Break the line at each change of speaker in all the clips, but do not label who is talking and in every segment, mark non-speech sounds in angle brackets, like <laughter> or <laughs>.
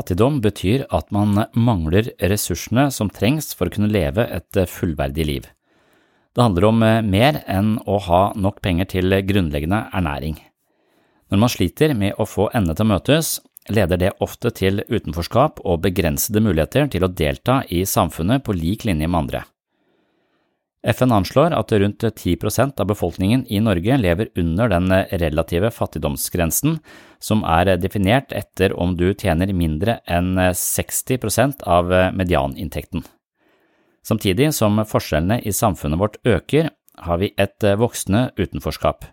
Fattigdom betyr at man mangler ressursene som trengs for å kunne leve et fullverdig liv. Det handler om mer enn å ha nok penger til grunnleggende ernæring. Når man sliter med å få endene til å møtes, leder det ofte til utenforskap og begrensede muligheter til å delta i samfunnet på lik linje med andre. FN anslår at rundt 10% av befolkningen i Norge lever under den relative fattigdomsgrensen, som er definert etter om du tjener mindre enn 60% av medianinntekten. Samtidig som forskjellene i samfunnet vårt øker, har vi et voksende utenforskap.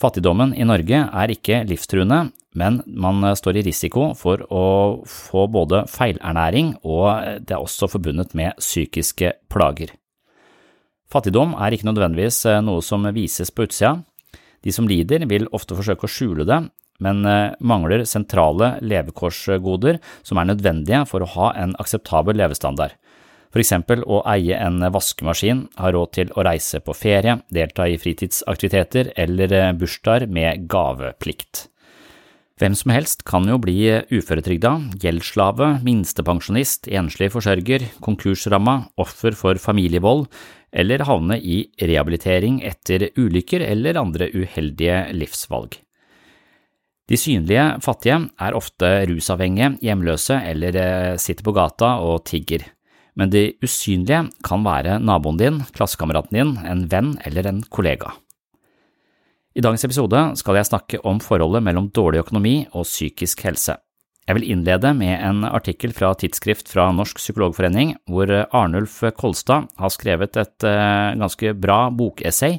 Fattigdommen i Norge er ikke livstruende, men man står i risiko for å få både feilernæring og det er også forbundet med psykiske plager. Fattigdom er ikke nødvendigvis noe som vises på utsida. De som lider vil ofte forsøke å skjule det, men mangler sentrale levekårsgoder som er nødvendige for å ha en akseptabel levestandard. For eksempel å eie en vaskemaskin, ha råd til å reise på ferie, delta i fritidsaktiviteter eller bursdager med gaveplikt. Hvem som helst kan jo bli uføretrygda, gjeldsslave, minstepensjonist, enslig forsørger, konkursramma, offer for familievold eller havne i rehabilitering etter ulykker eller andre uheldige livsvalg. De synlige fattige er ofte rusavhengige, hjemløse eller sitter på gata og tigger, men de usynlige kan være naboen din, klassekameraten din, en venn eller en kollega. I dagens episode skal jeg snakke om forholdet mellom dårlig økonomi og psykisk helse. Jeg vil innlede med en artikkel fra Tidsskrift fra Norsk psykologforening, hvor Arnulf Kolstad har skrevet et ganske bra bokessay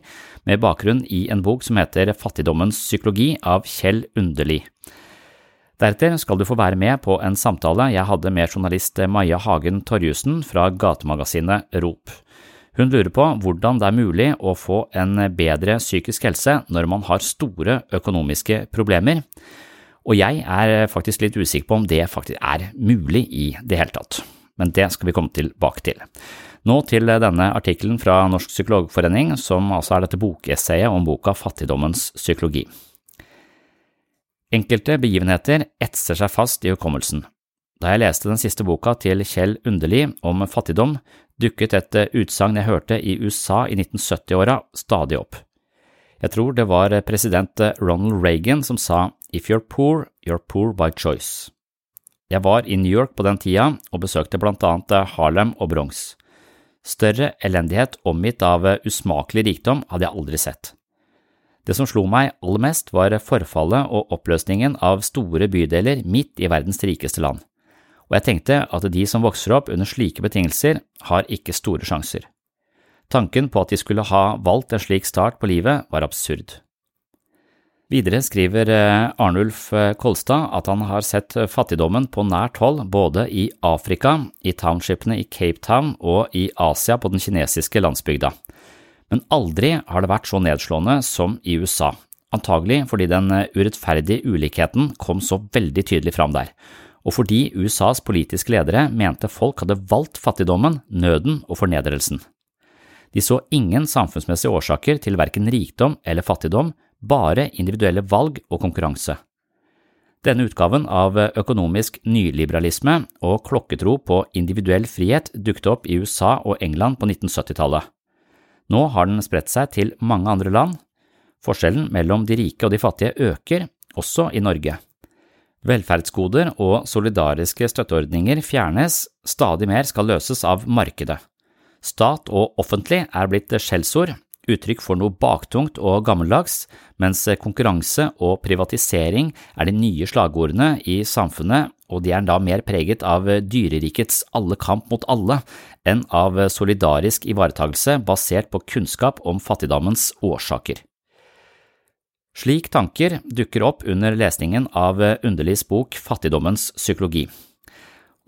med bakgrunn i en bok som heter Fattigdommens psykologi av Kjell Underli. Deretter skal du få være med på en samtale jeg hadde med journalist Maja Hagen Torjussen fra gatemagasinet Rop. Hun lurer på hvordan det er mulig å få en bedre psykisk helse når man har store økonomiske problemer, og jeg er faktisk litt usikker på om det faktisk er mulig i det hele tatt, men det skal vi komme tilbake til. Nå til denne artikkelen fra Norsk psykologforening, som altså er dette bokessayet om boka Fattigdommens psykologi. Enkelte begivenheter etser seg fast i hukommelsen. Da jeg leste den siste boka til Kjell Underli om fattigdom, dukket et utsagn jeg hørte i USA i 1970-åra stadig opp. Jeg tror det var president Ronald Reagan som sa If you're poor, you're poor by choice. Jeg var i New York på den tida og besøkte blant annet Harlem og Bronx. Større elendighet omgitt av usmakelig rikdom hadde jeg aldri sett. Det som slo meg aller mest, var forfallet og oppløsningen av store bydeler midt i verdens rikeste land, og jeg tenkte at de som vokser opp under slike betingelser, har ikke store sjanser. Tanken på at de skulle ha valgt en slik start på livet, var absurd. Videre skriver eh, Arnulf eh, Kolstad at han har sett fattigdommen på nært hold både i Afrika, i townshipene i Cape Town og i Asia på den kinesiske landsbygda. Men aldri har det vært så nedslående som i USA, antagelig fordi den eh, urettferdige ulikheten kom så veldig tydelig fram der, og fordi USAs politiske ledere mente folk hadde valgt fattigdommen, nøden og fornedrelsen. De så ingen samfunnsmessige årsaker til verken rikdom eller fattigdom, bare individuelle valg og konkurranse. Denne utgaven av økonomisk nyliberalisme og klokketro på individuell frihet dukket opp i USA og England på 1970-tallet. Nå har den spredt seg til mange andre land. Forskjellen mellom de rike og de fattige øker, også i Norge. Velferdsgoder og solidariske støtteordninger fjernes, stadig mer skal løses av markedet. Stat og offentlig er blitt skjellsord, uttrykk for noe baktungt og gammeldags, mens konkurranse og privatisering er de nye slagordene i samfunnet, og de er da mer preget av dyrerikets alle kamp mot alle enn av solidarisk ivaretagelse basert på kunnskap om fattigdommens årsaker. Slik tanker dukker opp under lesningen av Underlis bok Fattigdommens psykologi.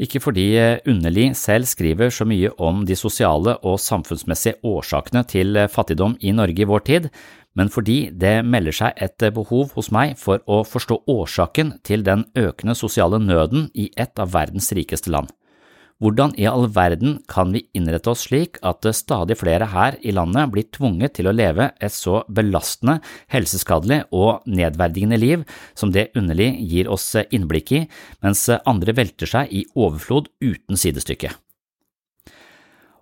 Ikke fordi Underli selv skriver så mye om de sosiale og samfunnsmessige årsakene til fattigdom i Norge i vår tid, men fordi det melder seg et behov hos meg for å forstå årsaken til den økende sosiale nøden i et av verdens rikeste land. Hvordan i all verden kan vi innrette oss slik at stadig flere her i landet blir tvunget til å leve et så belastende, helseskadelig og nedverdigende liv som det underlig gir oss innblikk i, mens andre velter seg i overflod uten sidestykke?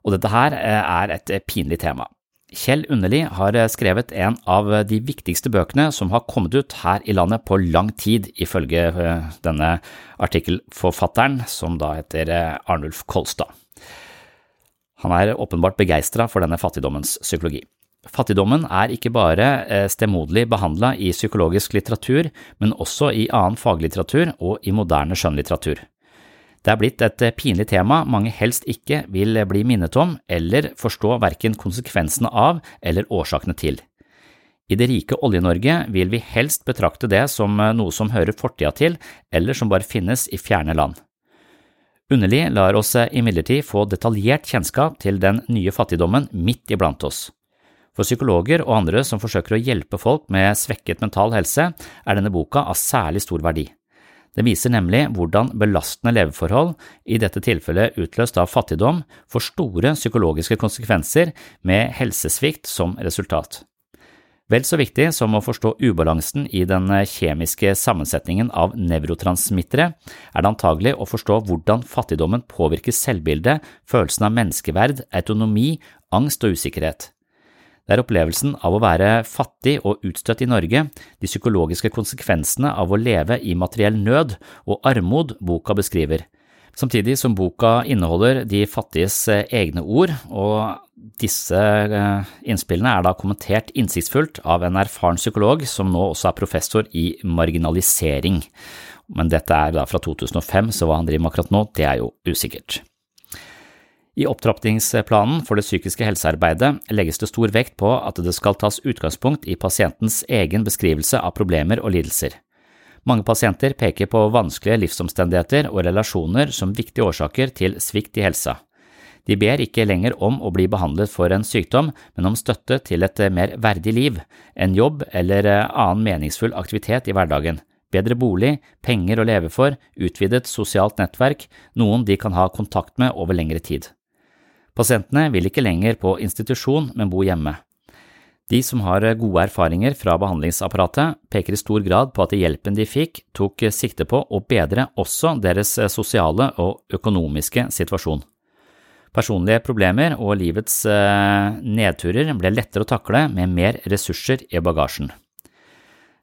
Og dette her er et pinlig tema. Kjell Underli har eh, skrevet en av de viktigste bøkene som har kommet ut her i landet på lang tid, ifølge eh, denne artikkelforfatteren, som da heter eh, Arnulf Kolstad. Han er åpenbart begeistra for denne fattigdommens psykologi. Fattigdommen er ikke bare stemoderlig behandla i psykologisk litteratur, men også i annen faglitteratur og i moderne skjønnlitteratur. Det er blitt et pinlig tema mange helst ikke vil bli minnet om eller forstå verken konsekvensene av eller årsakene til. I det rike Olje-Norge vil vi helst betrakte det som noe som hører fortida til, eller som bare finnes i fjerne land. Underlig lar oss imidlertid få detaljert kjennskap til den nye fattigdommen midt iblant oss. For psykologer og andre som forsøker å hjelpe folk med svekket mental helse, er denne boka av særlig stor verdi. Det viser nemlig hvordan belastende leveforhold, i dette tilfellet utløst av fattigdom, får store psykologiske konsekvenser med helsesvikt som resultat. Vel så viktig som å forstå ubalansen i den kjemiske sammensetningen av nevrotransmittere, er det antagelig å forstå hvordan fattigdommen påvirker selvbildet, følelsen av menneskeverd, autonomi, angst og usikkerhet. Det er opplevelsen av å være fattig og utstøtt i Norge, de psykologiske konsekvensene av å leve i materiell nød og armod boka beskriver, samtidig som boka inneholder de fattiges eh, egne ord, og disse eh, innspillene er da kommentert innsiktsfullt av en erfaren psykolog som nå også er professor i marginalisering. Men dette er da fra 2005, så hva han driver med akkurat nå, det er jo usikkert. I opptrappingsplanen for det psykiske helsearbeidet legges det stor vekt på at det skal tas utgangspunkt i pasientens egen beskrivelse av problemer og lidelser. Mange pasienter peker på vanskelige livsomstendigheter og relasjoner som viktige årsaker til svikt i helsa. De ber ikke lenger om å bli behandlet for en sykdom, men om støtte til et mer verdig liv, en jobb eller annen meningsfull aktivitet i hverdagen, bedre bolig, penger å leve for, utvidet sosialt nettverk, noen de kan ha kontakt med over lengre tid. Pasientene vil ikke lenger på institusjon, men bo hjemme. De som har gode erfaringer fra behandlingsapparatet, peker i stor grad på at hjelpen de fikk, tok sikte på å bedre også deres sosiale og økonomiske situasjon. Personlige problemer og livets eh, nedturer ble lettere å takle med mer ressurser i bagasjen.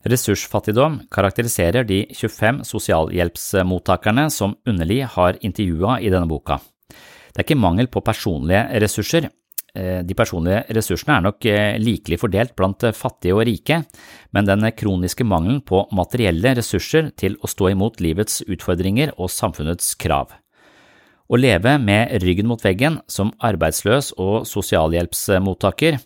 Ressursfattigdom karakteriserer de 25 sosialhjelpsmottakerne som Underli har intervjua i denne boka. Det er ikke mangel på personlige ressurser. Eh, de personlige ressursene er nok eh, likelig fordelt blant fattige og rike, men den kroniske mangelen på materielle ressurser til å stå imot livets utfordringer og samfunnets krav. Å leve med ryggen mot veggen som arbeidsløs og sosialhjelpsmottaker,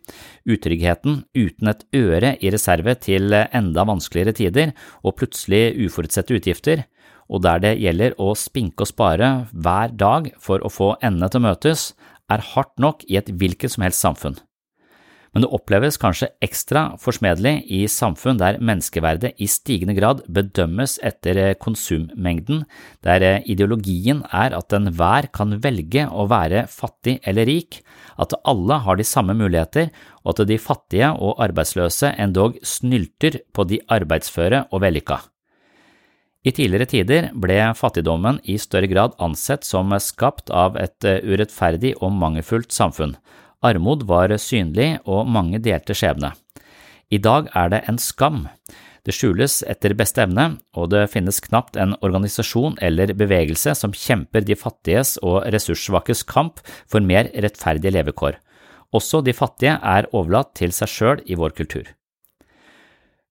utryggheten uten et øre i reserve til enda vanskeligere tider og plutselig uforutsette utgifter, og der det gjelder å spinke og spare hver dag for å få endene til å møtes, er hardt nok i et hvilket som helst samfunn men det oppleves kanskje ekstra forsmedelig i samfunn der menneskeverdet i stigende grad bedømmes etter eh, konsummengden, der eh, ideologien er at enhver kan velge å være fattig eller rik, at alle har de samme muligheter, og at de fattige og arbeidsløse endog snylter på de arbeidsføre og vellykka. I tidligere tider ble fattigdommen i større grad ansett som skapt av et eh, urettferdig og mangelfullt samfunn, Armod var synlig, og mange delte skjebne. I dag er det en skam. Det skjules etter beste evne, og det finnes knapt en organisasjon eller bevegelse som kjemper de fattiges og ressurssvakes kamp for mer rettferdige levekår. Også de fattige er overlatt til seg sjøl i vår kultur.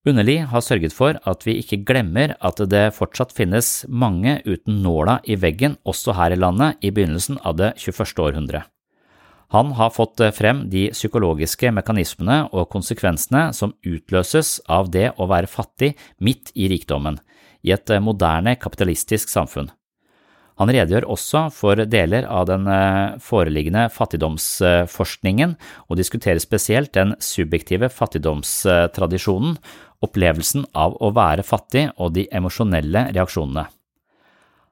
Underli har sørget for at vi ikke glemmer at det fortsatt finnes mange uten nåla i veggen også her i landet i begynnelsen av det 21. århundre. Han har fått frem de psykologiske mekanismene og konsekvensene som utløses av det å være fattig midt i rikdommen, i et moderne kapitalistisk samfunn. Han redegjør også for deler av den eh, foreliggende fattigdomsforskningen og diskuterer spesielt den subjektive fattigdomstradisjonen, opplevelsen av å være fattig og de emosjonelle reaksjonene.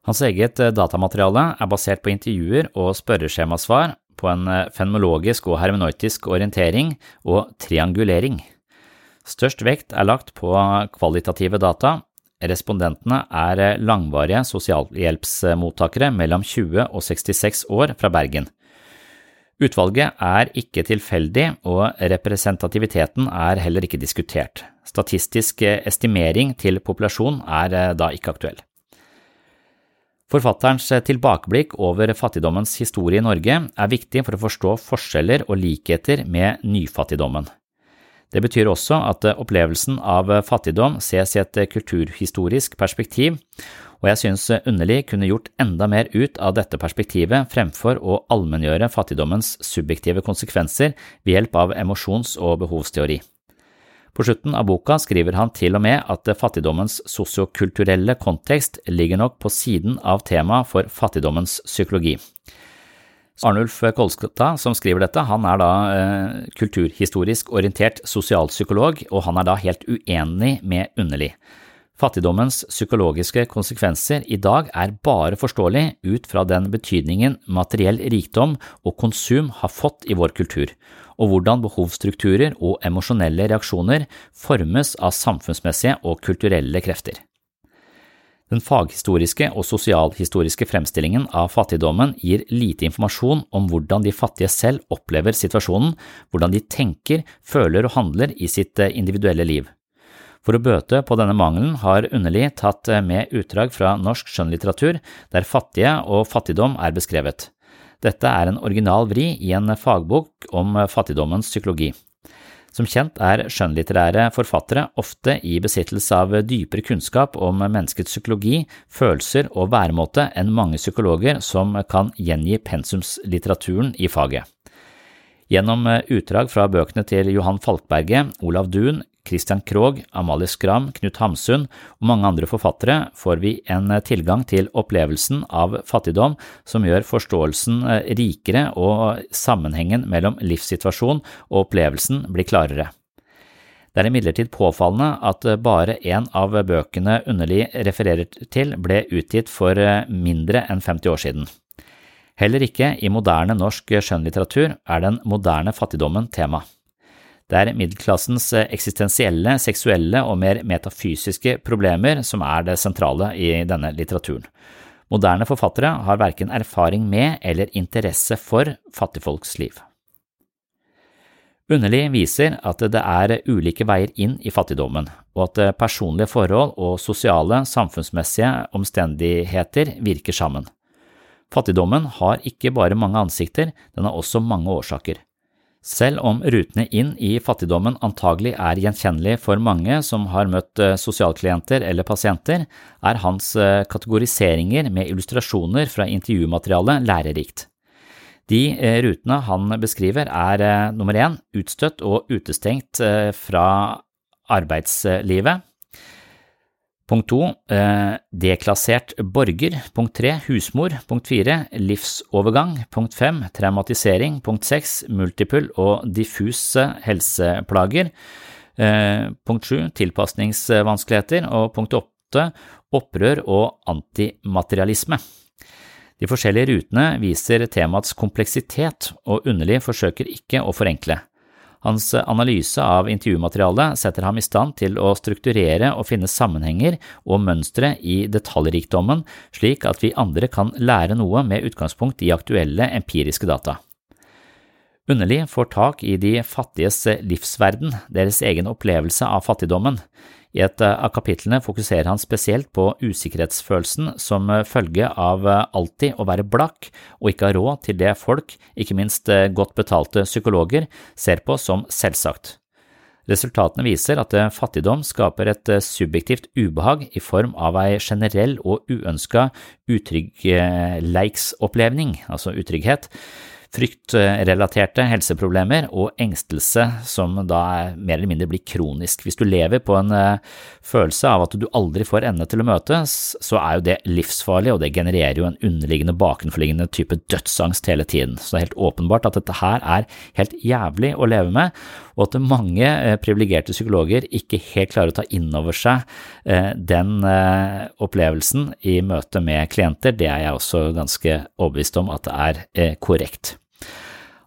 Hans eget datamateriale er basert på intervjuer og spørreskjemasvar på en eh, fenomenologisk og hermenøytisk orientering og triangulering. Størst vekt er lagt på kvalitative data. Respondentene er eh, langvarige sosialhjelpsmottakere mellom 20 og 66 år fra Bergen. Utvalget er ikke tilfeldig, og representativiteten er heller ikke diskutert. Statistisk eh, estimering til populasjon er da ikke aktuell. Forfatterens tilbakeblikk over fattigdommens historie i Norge er viktig for å forstå forskjeller og likheter med nyfattigdommen. Det betyr også at opplevelsen av fattigdom ses i et kulturhistorisk perspektiv, og jeg synes Underlig kunne gjort enda mer ut av dette perspektivet fremfor å allmenngjøre fattigdommens subjektive konsekvenser ved hjelp av emosjons- og behovsteori. På slutten av boka skriver han til og med at fattigdommens sosiokulturelle kontekst ligger nok på siden av temaet for fattigdommens psykologi. Arnulf Kolskata, som skriver dette, han er da eh, kulturhistorisk orientert sosialpsykolog, og han er da helt uenig med Underli. Fattigdommens psykologiske konsekvenser i dag er bare forståelig ut fra den betydningen materiell rikdom og konsum har fått i vår kultur, og hvordan behovsstrukturer og emosjonelle reaksjoner formes av samfunnsmessige og kulturelle krefter. Den faghistoriske og sosialhistoriske fremstillingen av fattigdommen gir lite informasjon om hvordan de fattige selv opplever situasjonen, hvordan de tenker, føler og handler i sitt individuelle liv. For å bøte på denne mangelen har Underli tatt med utdrag fra norsk skjønnlitteratur der fattige og fattigdom er beskrevet. Dette er en original vri i en fagbok om fattigdommens psykologi. Som kjent er skjønnlitterære forfattere ofte i besittelse av dypere kunnskap om menneskets psykologi, følelser og væremåte enn mange psykologer som kan gjengi pensumslitteraturen i faget. Gjennom utdrag fra bøkene til Johan Falkberget, Olav Duun, Christian Krogh, Amalie Skram, Knut Hamsun og mange andre forfattere får vi en tilgang til opplevelsen av fattigdom som gjør forståelsen eh, rikere og sammenhengen mellom livssituasjon og opplevelsen blir klarere. Det er imidlertid påfallende at bare én av bøkene Underlig refererer til ble utgitt for eh, mindre enn 50 år siden. Heller ikke i moderne norsk skjønnlitteratur er den moderne fattigdommen tema. Det er middelklassens eksistensielle, seksuelle og mer metafysiske problemer som er det sentrale i denne litteraturen. Moderne forfattere har verken erfaring med eller interesse for fattigfolks liv. Underlig viser at det er ulike veier inn i fattigdommen, og at personlige forhold og sosiale, samfunnsmessige omstendigheter virker sammen. Fattigdommen har ikke bare mange ansikter, den har også mange årsaker. Selv om rutene inn i fattigdommen antagelig er gjenkjennelige for mange som har møtt eh, sosialklienter eller pasienter, er hans eh, kategoriseringer med illustrasjoner fra intervjumaterialet lærerikt. De eh, rutene han beskriver er nummer én utstøtt og utestengt fra arbeidslivet. Punkt to deklassert borger. Punkt tre husmor. Punkt fire livsovergang. Punkt fem traumatisering. Punkt seks multiple og diffuse helseplager. Punkt sju tilpasningsvanskeligheter. Og punkt åtte opprør og antimaterialisme. De forskjellige rutene viser temaets kompleksitet, og Underlig forsøker ikke å forenkle. Hans analyse av intervjumaterialet setter ham i stand til å strukturere og finne sammenhenger og mønstre i detaljrikdommen, slik at vi andre kan lære noe med utgangspunkt i aktuelle empiriske data. Underlig får tak i de fattiges livsverden, deres egen opplevelse av fattigdommen. I et eh, av kapitlene fokuserer han spesielt på usikkerhetsfølelsen som eh, følge av eh, alltid å være blakk og ikke ha råd til det folk, ikke minst godt betalte psykologer, ser på som selvsagt. Resultatene viser at fattigdom skaper et subjektivt ubehag i form av ei generell og uønska utryggleiksopplevning, altså utrygghet, fryktrelaterte helseproblemer og engstelse som da mer eller mindre blir kronisk. Hvis du lever på en uh, følelse av at du aldri får ende til å møtes, så er jo det livsfarlig, og det genererer jo en underliggende, bakenforliggende type dødsangst hele tiden. Så det er helt åpenbart at dette her er helt jævlig å leve med, og at mange uh, privilegerte psykologer ikke helt klarer å ta inn over seg uh, den opplevelsen i møte med klienter, det er jeg også ganske overbevist om at det er korrekt.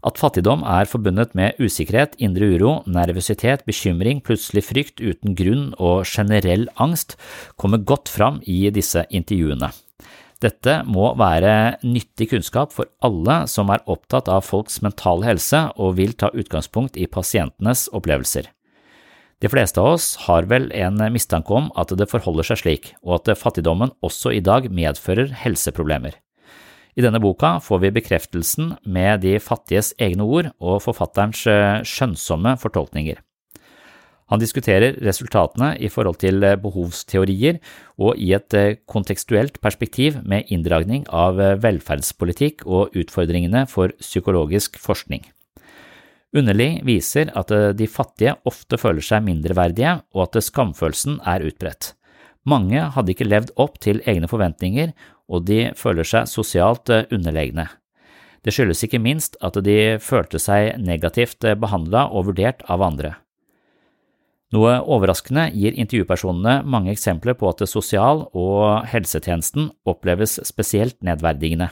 At fattigdom er forbundet med usikkerhet, indre uro, nervøsitet, bekymring, plutselig frykt uten grunn og generell angst, kommer godt fram i disse intervjuene. Dette må være nyttig kunnskap for alle som er opptatt av folks mentale helse og vil ta utgangspunkt i pasientenes opplevelser. De fleste av oss har vel en mistanke om at det forholder seg slik, og at fattigdommen også i dag medfører helseproblemer. I denne boka får vi bekreftelsen med de fattiges egne ord og forfatterens eh, skjønnsomme fortolkninger. Han diskuterer resultatene i forhold til eh, behovsteorier og i et eh, kontekstuelt perspektiv med inndragning av velferdspolitikk og utfordringene for psykologisk forskning. Underlig viser at de fattige ofte føler seg mindreverdige og at skamfølelsen er utbredt. Mange hadde ikke levd opp til egne forventninger og de føler seg sosialt eh, underlegne. Det skyldes ikke minst at de følte seg negativt eh, behandla og vurdert av andre. Noe overraskende gir intervjupersonene mange eksempler på at sosial- og helsetjenesten oppleves spesielt nedverdigende.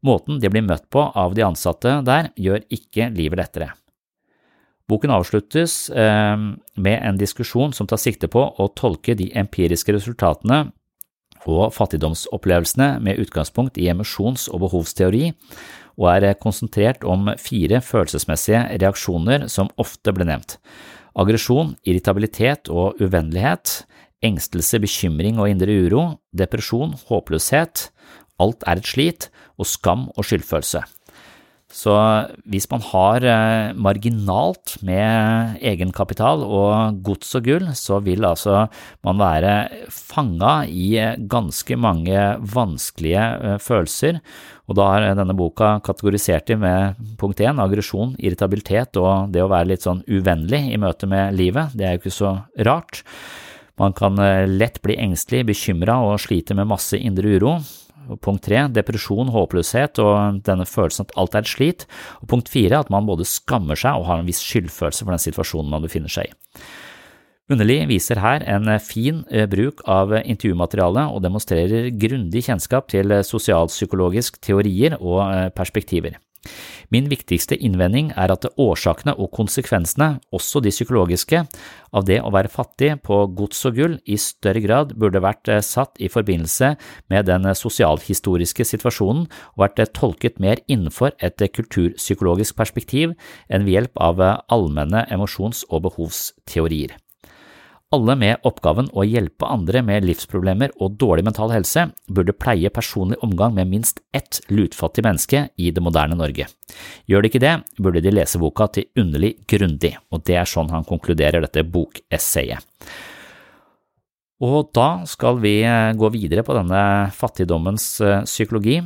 Måten de blir møtt på av de ansatte der, gjør ikke livet lettere. Boken avsluttes eh, med en diskusjon som tar sikte på å tolke de empiriske resultatene og fattigdomsopplevelsene med utgangspunkt i emosjons- og behovsteori, og er konsentrert om fire følelsesmessige reaksjoner som ofte ble nevnt. Aggresjon, irritabilitet og uvennlighet, engstelse, bekymring og indre uro, depresjon, håpløshet, alt er et slit, og skam og skyldfølelse. Så hvis man har eh, marginalt med egenkapital og gods og gull, så vil altså man være fanga i ganske mange vanskelige eh, følelser, og da har denne boka kategorisert dem med punkt én, aggresjon, irritabilitet og det å være litt sånn uvennlig i møte med livet, det er jo ikke så rart. Man kan eh, lett bli engstelig, bekymra og slite med masse indre uro. Punkt tre, depresjon, håpløshet og denne følelsen at alt er et slit. Og punkt fire, at man både skammer seg og har en viss skyldfølelse for den situasjonen man befinner seg i. Underli viser her en fin eh, bruk av intervjumateriale og demonstrerer grundig kjennskap til sosialpsykologisk teorier og eh, perspektiver. Min viktigste innvending er at årsakene og konsekvensene, også de psykologiske, av det å være fattig på gods og gull i større grad burde vært eh, satt i forbindelse med den sosialhistoriske situasjonen og vært tolket mer innenfor et kulturpsykologisk perspektiv enn ved hjelp av allmenne emosjons- og behovsteorier. Alle med oppgaven å hjelpe andre med livsproblemer og dårlig mental helse burde pleie personlig omgang med minst ett lutfattig menneske i det moderne Norge. Gjør de ikke det, burde de lese boka til underlig grundig, og det er sånn han konkluderer dette bokessayet. Og da skal vi eh, gå videre på denne fattigdommens eh, psykologi,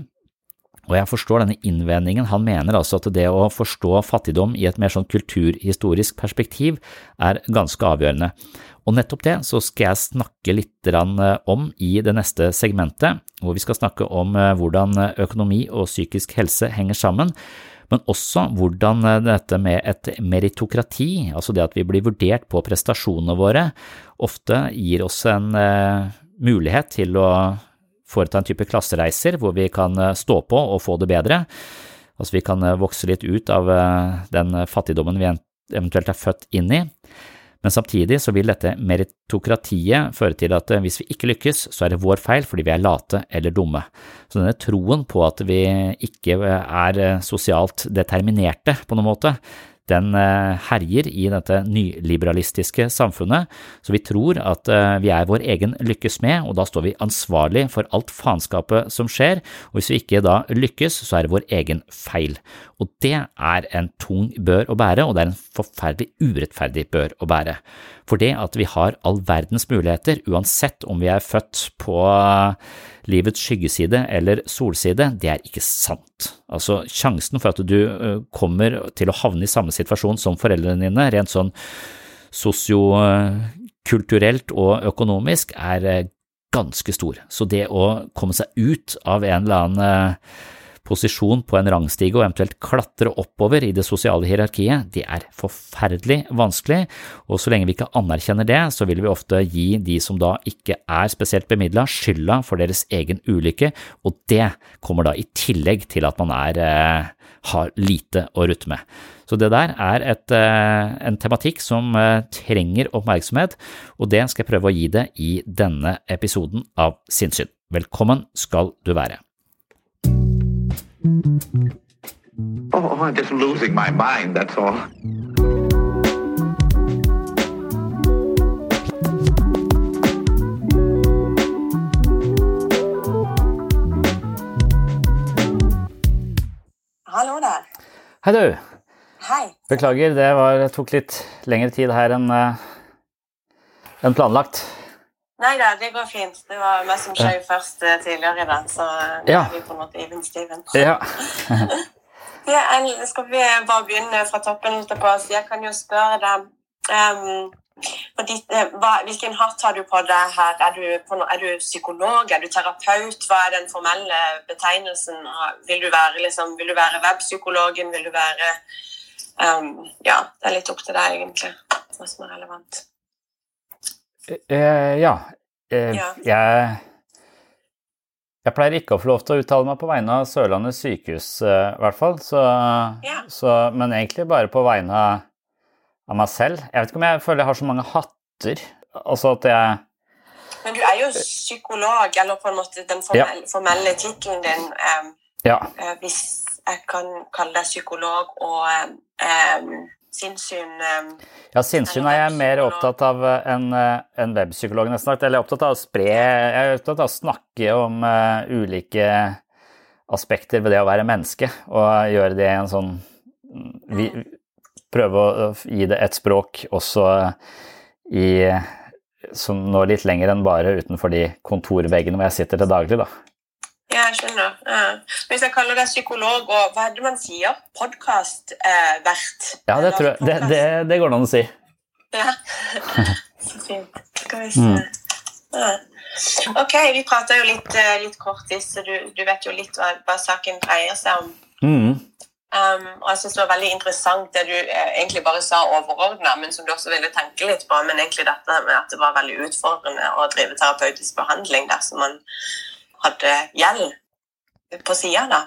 og jeg forstår denne innvendingen, han mener altså at det å forstå fattigdom i et mer sånn kulturhistorisk perspektiv er ganske avgjørende. Og nettopp det så skal jeg snakke litt eh, om i det neste segmentet, hvor vi skal snakke om eh, hvordan økonomi og psykisk helse henger sammen, men også hvordan eh, dette med et meritokrati, altså det at vi blir vurdert på prestasjonene våre, ofte gir oss en mulighet til å foreta en type klassereiser hvor vi kan stå på og få det bedre. Altså vi kan vokse litt ut av den fattigdommen vi eventuelt er født inn i. Men samtidig så vil dette meritokratiet føre til at eh, hvis vi ikke lykkes, så er det vår feil fordi vi er late eller dumme. Så denne troen på at vi ikke er eh, sosialt determinerte på noen måte, den eh, herjer i dette nyliberalistiske samfunnet, så vi tror at eh, vi er vår egen lykkes med, og da står vi ansvarlig for alt faenskapet som skjer, og hvis vi ikke da lykkes, så er det vår egen feil. Og det er en tung bør å bære, og det er en forferdelig urettferdig bør å bære. For det at vi har all verdens muligheter, uansett om vi er født på livets skyggeside eller solside, det er ikke sant. Altså, sjansen for at du kommer til å havne i samme situasjon som foreldrene dine, rent sånn sosiokulturelt og økonomisk, er ganske stor. Så det å komme seg ut av en eller annen posisjon på en rangstige og eventuelt klatre oppover i det sosiale hierarkiet, det er forferdelig vanskelig, og så lenge vi ikke anerkjenner det, så vil vi ofte gi de som da ikke er spesielt bemidla, skylda for deres egen ulykke, og det kommer da i tillegg til at man er, eh, har lite å rutte med. Så det der er et, eh, en tematikk som eh, trenger oppmerksomhet, og det skal jeg prøve å gi det i denne episoden av Sinnssyn. Velkommen skal du være.
Oh, I'm just losing my mind, that's all.
Hallo der.
Hei, du.
Hei.
Beklager, det var, tok litt lengre tid her enn uh, enn planlagt.
Nei da, det går fint. Det var meg som skjøv først uh, tidligere i dag, så nå
Ja.
er vi på en måte even steven.
Ja. <laughs> <laughs>
Ja, skal vi bare begynne fra toppen? holdt jeg på å? Jeg kan jo spørre deg um, ditt, eh, hva, Hvilken hatt har du på deg her? Er du, på er du psykolog? Er du terapeut? Hva er den formelle betegnelsen? Vil du være, liksom, vil du være webpsykologen? Vil du være um, Ja, det er litt opp til deg, egentlig, hva som er relevant.
Eh, ja. Eh,
Ja.
Jeg, jeg pleier ikke å få lov til å uttale meg på vegne av Sørlandet sykehus, eh, hvert fall. Så, så, men egentlig bare på vegne av, av meg selv. Jeg vet ikke om jeg føler jeg har så mange hatter. Altså at jeg
Men du er jo psykolog, eller på en måte den formelle, formelle tittelen din. eh,
Ja.
eh, hvis jeg kan kalle deg psykolog og um, sinnssyn ehm,
Ja, sinnssyn er jeg mer opptatt av eh, enn en webpsykolog, nesten. Eller jeg er opptatt av å spre Jeg er opptatt av å snakke om uh, ulike aspekter ved det å være menneske, og gjøre det en sånn vi, Prøve å gi det et språk også i som når litt lenger enn bare utenfor de kontorveggene hvor jeg sitter til daglig, da.
Jeg skjønner. Ja. Hvis jeg kaller deg psykolog og hva er det man sier? Podkastvert?
Ja, det tror jeg Det, det, det går det an å si.
Ja. <laughs> Så fint. Skal vi se.
Mm.
Ja. Ok, vi prata jo litt, eh, litt kort, så du, du vet jo litt hva, hva saken dreier seg om.
Mm.
Um, og jeg synes Det var veldig interessant det du eh, egentlig bare sa overordna, men som du også ville tenke litt på. Men egentlig dette med at det var veldig utfordrende å drive terapeutisk behandling dersom man hadde gjeld på sida. da.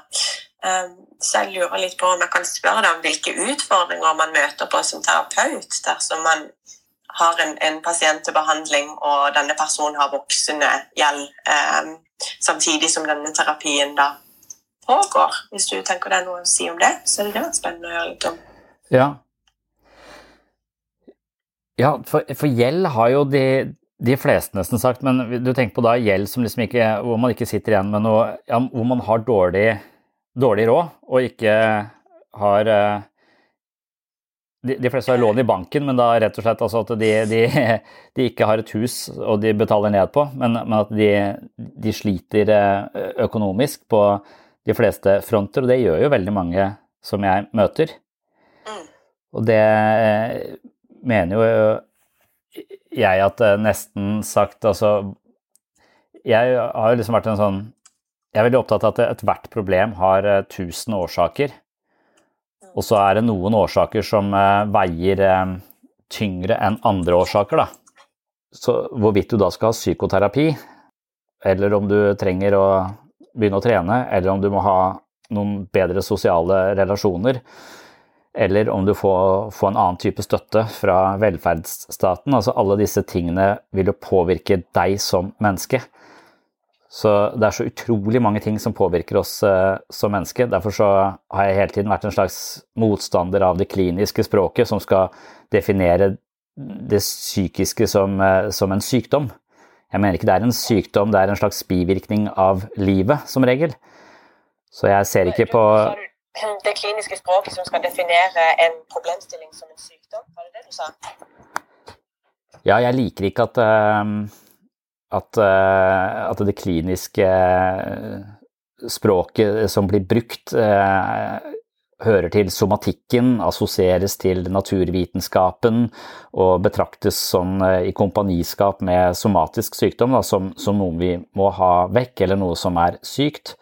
så jeg lurer litt på om jeg kan spørre deg om hvilke utfordringer man møter på som terapeut dersom man har en, en pasient til behandling, og denne personen har voksende gjeld, eh, samtidig som denne terapien da pågår. Hvis du tenker det er noe å si om det, så er det det spennende å høre litt om.
Ja. Ja, for, for gjeld har jo de, de, fleste nesten sagt, men du tenker på da gjeld som liksom ikke, hvor man ikke sitter igjen med noe ja, Hvor man har dårlig, dårlig råd og ikke har eh, de, de, fleste har lån i banken, men da rett og slett altså at de, de, de, ikke har et hus og de betaler ned på, men, men at de, sliter eh, økonomisk på de fleste fronter, og det gjør jo veldig mange som jeg møter. Mm. Og det eh, mener jo jeg at eh, nesten sagt Altså Jeg har jo liksom vært en sånn Jeg er veldig opptatt av at ethvert problem har eh, tusen årsaker. Og så er det noen årsaker som veier tyngre enn andre årsaker, da. Så hvorvidt du da skal ha psykoterapi, eller om du trenger å begynne å trene, eller om du må ha noen bedre sosiale relasjoner, eller om du får, får en annen type støtte fra velferdsstaten. Altså alle disse tingene vil jo påvirke deg som menneske. Så det er så utrolig mange ting som påvirker oss eh, som menneske. Derfor så har jeg hele tiden vært en slags motstander av det kliniske språket som skal definere det psykiske som, eh, som en sykdom. Jeg mener ikke det er en sykdom, det er en slags bivirkning av livet, som regel. Så jeg ser ikke på
Det kliniske språket som skal definere en problemstilling som en sykdom, var det det du sa?
Ja, jeg liker ikke at, eh, at, eh, at det kliniske språket som blir brukt, eh, hører til somatikken, assosieres til naturvitenskapen og betraktes sånn i kompaniskap med somatisk sykdom da, som, som, noe vi må ha vekk, eller noe som er sykt.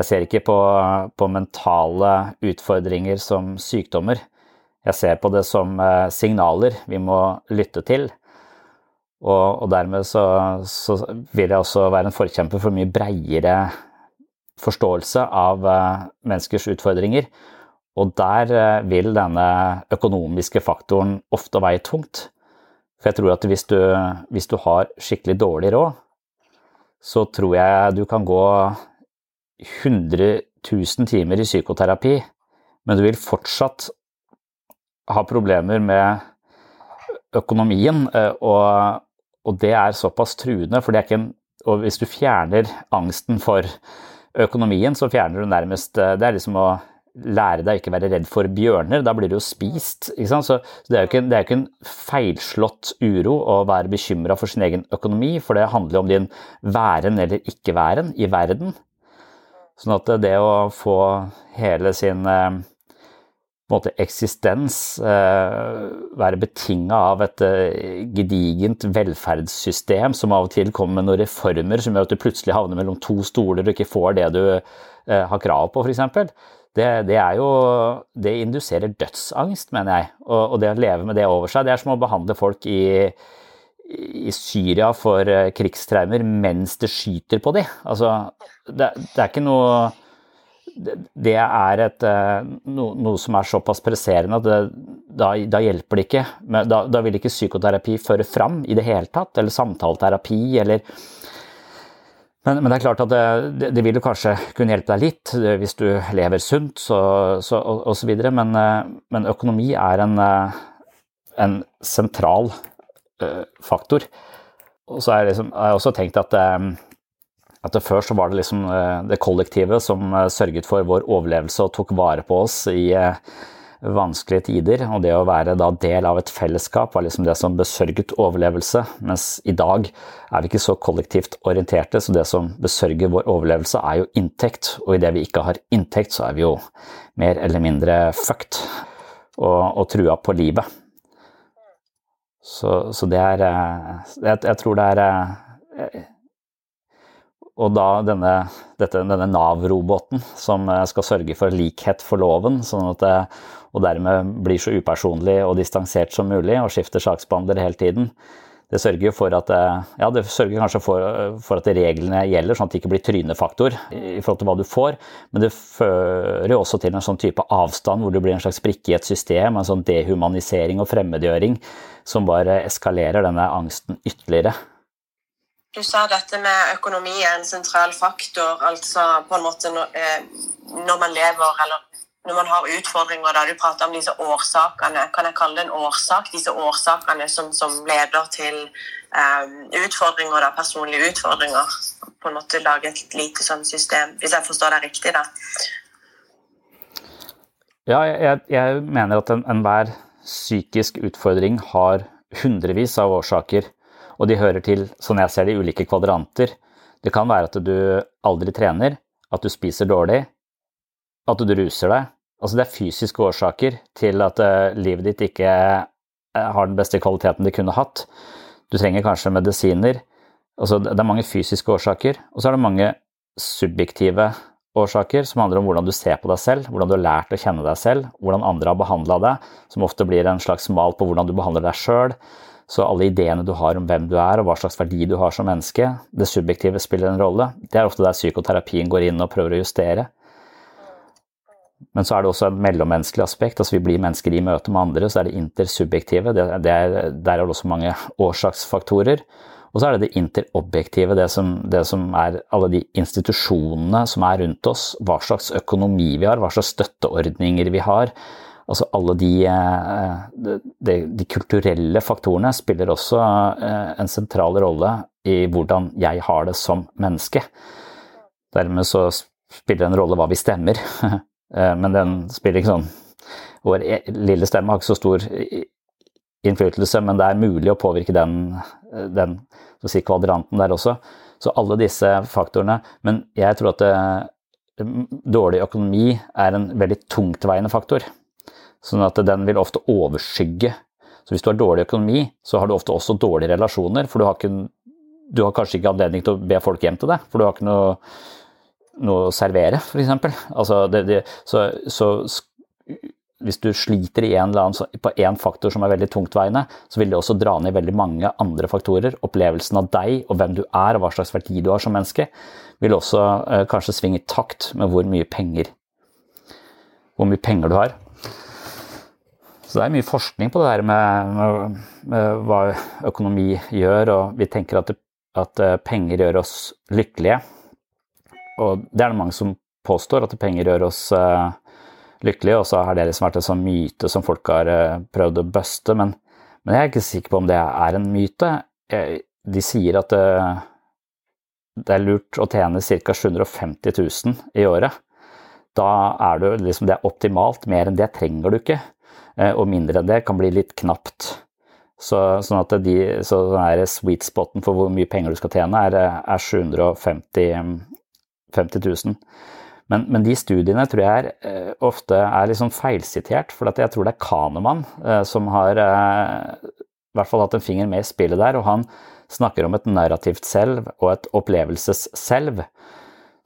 Jeg ser ikke på, på mentale utfordringer som sykdommer. Jeg ser på det som eh, signaler vi må lytte til. Og, og dermed så, så, vil jeg også være en forkjemper for mye breiere forståelse av eh, menneskers utfordringer og der eh, vil denne økonomiske faktoren ofte veie tungt. For jeg tror at hvis du, hvis du har skikkelig dårlig råd, så tror jeg du kan gå 100 000 timer i psykoterapi, men du vil fortsatt ha problemer med økonomien. Eh, og, og det er såpass truende, for det er ikke en Og hvis du fjerner angsten for økonomien, så fjerner du nærmest eh, Det er liksom å lære deg å ikke være redd for bjørner. Da blir du jo spist. Så det er jo ikke, er ikke en feilslått uro å være bekymra for sin egen økonomi, for det handler jo om din væren eller ikke-væren i verden. Sånn at det å få hele sin eh, måte, eksistens eh, være betinga av et eh, gedigent velferdssystem som av og til kommer med noen reformer som gjør at du plutselig havner mellom to stoler og ikke får det du har krav på, f.eks det, det, er jo Det induserer dødsangst, mener jeg. Og, og, det å leve med det over seg, det er som å behandle folk i, i Syria for eh, krigstraumer mens det skyter på dem. Altså, det, det, er ikke noe det, er et, eh, no, noe som er såpass presserende at det, da, da, hjelper det ikke. Da, da vil ikke psykoterapi føre fram i det hele tatt, eller samtaleterapi, eller men, men, det er klart at det, det, vil jo kanskje kunne hjelpe deg litt eh, hvis du lever sunt så, så, og osv., men, men økonomi er en, en sentral faktor. Og så har jeg, liksom, jeg også tenkt at, at det før så var det liksom det kollektivet som sørget for vår overlevelse og tok vare på oss i vanskelige tider. Og det å være da del av et fellesskap var liksom det som besørget overlevelse. Mens i dag er vi ikke så kollektivt orienterte, så det som besørger vår overlevelse, er jo inntekt. Og idet vi ikke har inntekt, så er vi jo mer eller mindre fucked og, og trua på livet. Så, så det er eh, jeg, jeg, tror det er eh, Og da denne, denne Nav-roboten som eh, skal sørge for likhet for loven, sånn at det, og dermed blir så upersonlig og distansert som mulig og skifter saksbehandler hele tiden. Det sørger for at, ja, det sørger kanskje for, for, at reglene gjelder, sånn at det ikke blir trynefaktor i forhold til hva du får. Men det fører jo også til en sånn type avstand hvor det blir en slags brikke i et system, en sånn dehumanisering og fremmedgjøring som bare eskalerer denne angsten ytterligere.
Du sa dette med økonomi er en sentral faktor, altså på en måte når, eh, man lever eller når man har utfordringer. da Du prater om disse årsakene. Kan jeg kalle det en årsak? Disse årsakene som, som leder til um, utfordringer, da, personlige utfordringer. På en måte lage et lite sånn system, hvis jeg forstår deg riktig, da.
Ja, jeg, jeg mener at enhver en psykisk utfordring har hundrevis av årsaker og de hører til, sånn jeg ser det, ulike kvadranter. Det kan være at du aldri trener, at du spiser dårlig, at du ruser deg. Altså det er fysiske årsaker til at uh, livet ditt ikke uh, har den beste kvaliteten det kunne hatt. Du trenger kanskje medisiner. Altså det er mange fysiske årsaker, og så er det mange subjektive årsaker som handler om hvordan du ser på deg selv, hvordan du har lært å kjenne deg selv, hvordan andre har behandla deg, som ofte blir en slags mal på hvordan du behandler deg sjøl. Så alle ideene du har om hvem du er og hva slags verdi du har som menneske, det subjektive spiller en rolle. Det er ofte der psykoterapien går inn og prøver å justere. Men så er det også et mellommenneskelig aspekt. altså Vi blir mennesker i møte med andre, så er det intersubjektive. Det, det er, der er det også mange årsaksfaktorer. Og så er det det interobjektive, det som, det som, er alle de institusjonene som er rundt oss. Hva slags økonomi vi har, hva slags støtteordninger vi har. Altså alle de, eh, de, de, kulturelle faktorene spiller også eh, en sentral rolle i hvordan jeg har det som menneske. Dermed så spiller det en rolle hva vi stemmer, <laughs> eh, men den spiller ikke sånn Vår e, lille stemme har ikke så stor innflytelse, men det er mulig å påvirke den, den si, kvadranten der også. Så alle disse faktorene. Men jeg tror at det, dårlig økonomi er en veldig tungtveiende faktor. Sånn at den vil ofte overskygge. Så hvis du har dårlig økonomi, så har du ofte også dårlige relasjoner, for du har, ikke, du har kanskje ikke anledning til å be folk hjem til deg, for du har ikke noe, noe å servere, f.eks. Altså så, så hvis du sliter annen, på én faktor som er veldig tungtveiende, så vil det også dra ned veldig mange andre faktorer. Opplevelsen av deg og hvem du er og hva slags verdi du har som menneske, vil også eh, kanskje svinge i takt med hvor mye penger hvor mye penger du har. Så det er mye forskning på det der med, med, med hva økonomi gjør, og vi tenker at, det, at, eh, penger gjør oss lykkelige. Og det er det mange som påstår, at penger gjør oss uh, lykkelige, og så har det liksom vært en sånn myte som folk har uh, prøvd å buste, men, men, jeg er ikke sikker på om det er en myte. De sier at det, det er lurt å tjene ca. 750 000 i året. Da er du liksom, det er optimalt, mer enn det trenger du ikke. Eh, og mindre enn det kan bli litt knapt. Så, sånn at de, så sweet spoten for hvor mye penger du skal tjene, er, er 750 000. Men, men, de studiene tror jeg er, eh, ofte er liksom feilsitert, for jeg tror det er Kanemann eh, som har i hvert fall hatt en finger med i spillet der, og han snakker om et narrativt selv og et opplevelsesselv.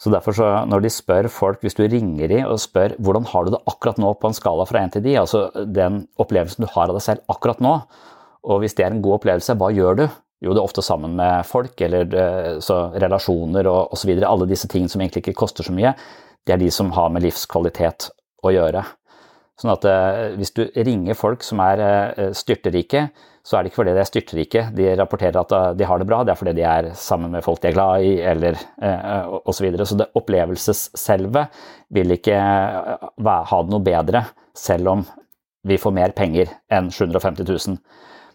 Så derfor så, når de spør folk, hvis du ringer de og spør hvordan har du det akkurat nå på en skala fra 1 til 10, altså den opplevelsen du har av deg selv akkurat nå, og hvis det er en god opplevelse, hva gjør du? Jo, det er ofte sammen med folk, eller eh, så, relasjoner og osv. Alle disse tingene som egentlig ikke koster så mye, det er de som har med livskvalitet å gjøre. Sånn at eh, hvis du ringer folk som er eh, styrterike, så er det ikke fordi de er styrterike. de rapporterer at uh, de har det bra, det er fordi de er sammen med folk de er glad i, eller osv. Så, videre. så det opplevelsesselve vil ikke ha det noe bedre, selv om vi får mer penger enn 750 000.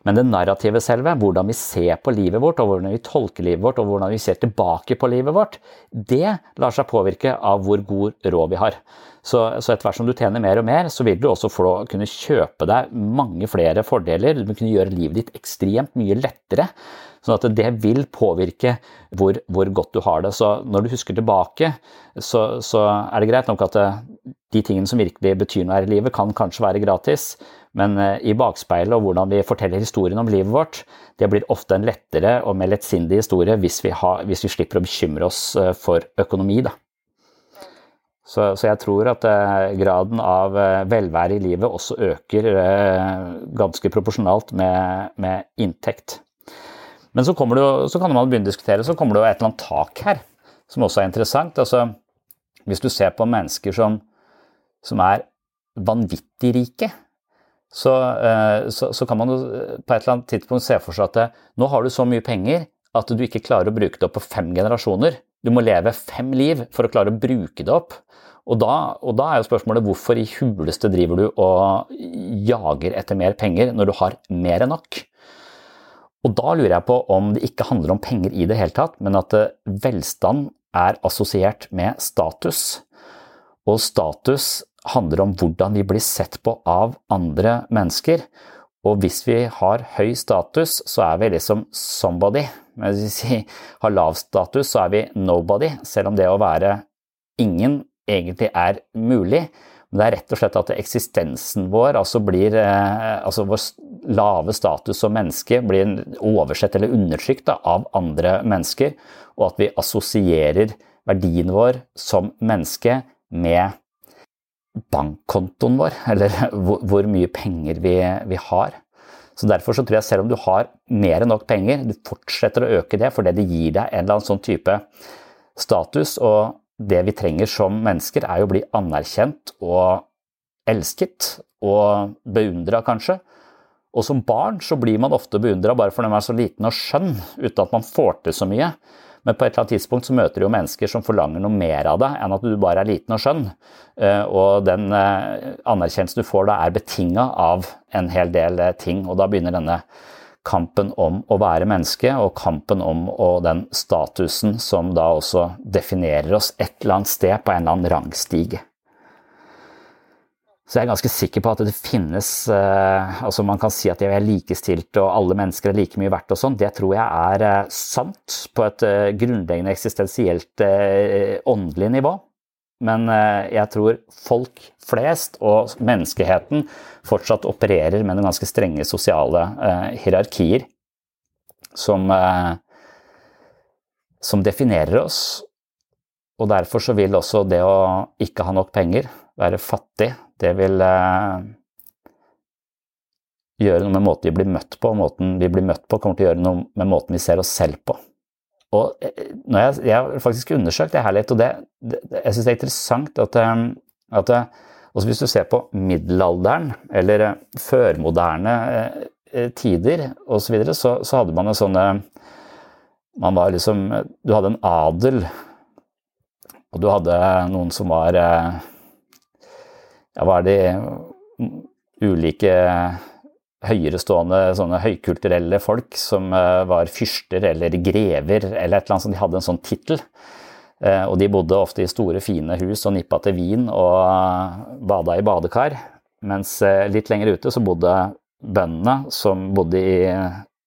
Men det narrative selve, hvordan vi ser på livet vårt, og hvordan vi tolker livet vårt, og hvordan vi ser tilbake på livet vårt, det lar seg påvirke av hvor god råd vi har. Så, så etter hvert som du tjener mer og mer, så vil du også få kunne kjøpe deg mange flere fordeler. Du vil kunne gjøre livet ditt ekstremt mye lettere. Sånn at det vil påvirke hvor, hvor godt du har det. Så når du husker tilbake, så, så, er det greit nok at de tingene som virkelig betyr noe her i livet, kan kanskje være gratis. Men i bakspeilet og hvordan vi forteller historien om livet vårt, det blir ofte en lettere og mer lettsindig historie hvis vi, har, hvis vi slipper å bekymre oss for økonomi. da. Så, så, jeg tror at eh, graden av eh, velvære i livet også øker eh, ganske proporsjonalt med, med inntekt. Men så, det, så, kan man begynne å diskutere, så kommer det jo et eller annet tak her, som også er interessant. Altså, hvis du ser på mennesker som, som er vanvittig rike, så, eh, så, så, kan man på et eller annet tidspunkt se for seg at det, nå har du så mye penger at du ikke klarer å bruke det opp på fem generasjoner. Du må leve fem liv for å klare å bruke det opp. Og da, og da, er jo spørsmålet hvorfor i huleste driver du og jager etter mer penger når du har mer enn nok? Og da lurer jeg på om det ikke handler om penger i det hele tatt, men at eh, velstand er assosiert med status. Og status handler om hvordan vi blir sett på av andre mennesker. Og hvis vi har høy status, så er vi liksom somebody. Men hvis vi har lav status, så er vi nobody. Selv om det å være ingen egentlig er mulig. Men det er rett og slett at eksistensen vår, altså blir eh, altså vår lave status som menneske, blir oversett eller undertrykt av andre mennesker, og at vi assosierer verdien vår som menneske med bankkontoen vår, eller <laughs> hvor, mye penger vi, vi, har. Så Derfor så tror jeg selv om du har mer enn nok penger, du fortsetter å øke det fordi det gir deg en eller annen sånn type status. og det vi trenger som mennesker, er jo å bli anerkjent og elsket og beundra, kanskje. Og som barn så blir man ofte beundra bare fordi man er så liten og skjønn, uten at man får til så mye. Men på et eller annet tidspunkt så møter du jo mennesker som forlanger noe mer av deg enn at du bare er liten og skjønn. Eh, og den eh, anerkjennelsen du får da, er betinga av en hel del eh, ting. Og da begynner denne kampen om å være menneske, og kampen om og den statusen som da også definerer oss et eller annet sted på en eller annen rangstige. Så jeg er ganske sikker på at det finnes eh, altså Man kan si at jeg er likestilt og alle mennesker er like mye verdt og sånn. Det tror jeg er eh, sant på et eh, grunnleggende eksistensielt åndelig nivå. Men jeg tror folk flest og menneskeheten fortsatt opererer med noen ganske strenge sosiale hierarkier som, som definerer oss. Og derfor så vil også det å ikke ha nok penger, være fattig, det vil eh, gjøre noe med måten vi blir møtt på, og måten vi blir møtt på kommer til å gjøre noe med måten vi ser oss selv på. Og når jeg, jeg, har faktisk undersøkt det her litt, og det, det, jeg syns det er interessant at, eh, at hvis du ser på middelalderen eller eh, førmoderne eh, tider osv., så, videre, så så hadde man en sånn Man var liksom Du hadde en adel, og du hadde noen som var eh, Ja, hva er de ulike høyerestående sånne høykulturelle folk som var fyrster eller grever eller et eller annet sånt. De hadde en sånn tittel. Eh, og de bodde ofte i store, fine hus og nippa til vin og bada i badekar. Mens eh, litt lenger ute så bodde bøndene, som bodde i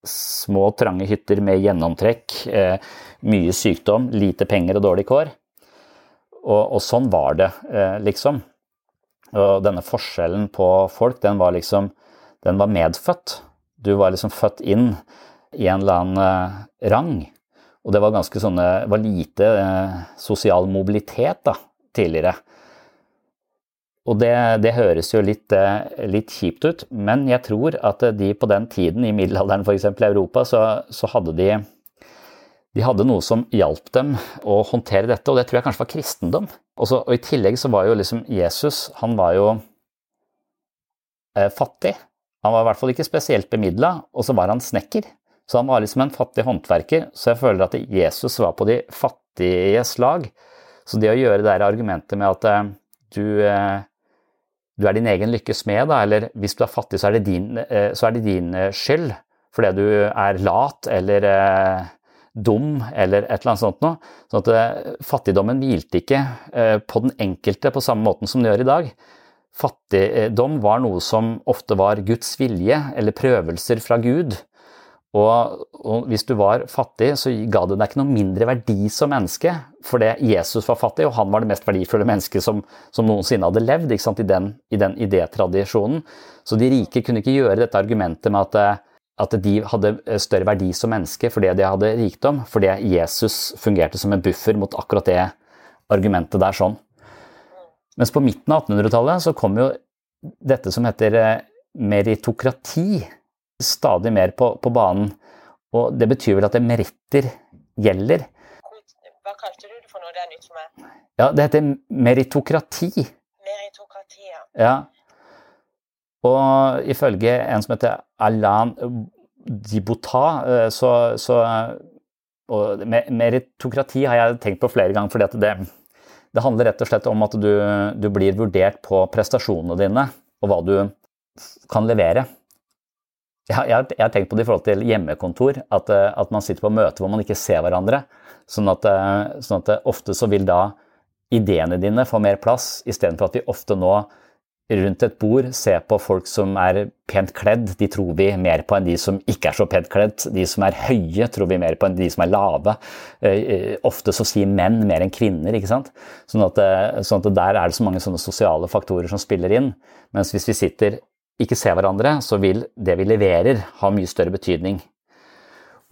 små, trange hytter med gjennomtrekk, eh, mye sykdom, lite penger og dårlig kår. Og, og sånn var det, liksom. Og denne forskjellen på folk, den var liksom Den var medfødt. Du var liksom født inn i en eller annen rang. Og det var ganske sånne var lite eh, sosial mobilitet da, tidligere. Og det, det høres jo litt, eh, litt, kjipt ut, men jeg tror at de på den tiden, i middelalderen f.eks. i Europa, så, så, hadde de de hadde noe som hjalp dem å håndtere dette, og det tror jeg kanskje var kristendom. Også, og I tillegg så var jo liksom Jesus han var jo eh, fattig. Han var i hvert fall ikke spesielt bemidla, og så var han snekker. Så han var liksom en fattig håndverker, så jeg føler at Jesus var på de fattiges lag. Så det å gjøre det argumentet med at eh, du, eh, du er din egen lykkes smed, eller hvis du er fattig, så er det din, eh, så er det din skyld fordi du er lat eller dum eller et eller annet sånt noe. Sånn at fattigdommen hvilte ikke på den enkelte på samme måten som den gjør i dag. Fattigdom var noe som ofte var Guds vilje eller prøvelser fra Gud. Og, og, hvis du var fattig, så ga det deg ikke noe mindre verdi som menneske, fordi Jesus var fattig, og han var det mest verdifulle mennesket som, som noensinne hadde levd i den, i den idétradisjonen. Så de rike kunne ikke gjøre dette argumentet med at, at de hadde større verdi som menneske fordi de hadde rikdom, fordi Jesus fungerte som en buffer mot akkurat det argumentet der sånn. Mens på midten av 1800-tallet så kom jo dette som heter eh, meritokrati stadig mer på, på, banen. Og det betyr vel at det meritter gjelder.
Hva kalte du det for noe? Det er nytt for meg.
Ja, det heter meritokrati.
Meritokrati, ja.
ja. Og ifølge en som heter Alain Diboutat, eh, så, så og meritokrati har jeg tenkt på flere ganger, fordi det, det, handler rett og slett om at du, du blir vurdert på prestasjonene dine og hva du kan levere. Jeg har, tenkt på det i forhold til hjemmekontor, at, eh, at, man sitter på møte hvor man ikke ser hverandre. Sånn at, eh, sånn at ofte så vil da ideene dine få mer plass, istedenfor at vi ofte nå rundt et bord se på folk som er pent kledd. De tror vi mer på enn de som ikke er så pent kledd. De som er høye, tror vi mer på enn de som er lave. Eh, ofte så sier menn mer enn kvinner. ikke sant? Sånn at, sånn at der er det så mange sånne sosiale faktorer som spiller inn. Mens hvis vi sitter ikke ser hverandre, så vil det vi leverer, ha mye større betydning.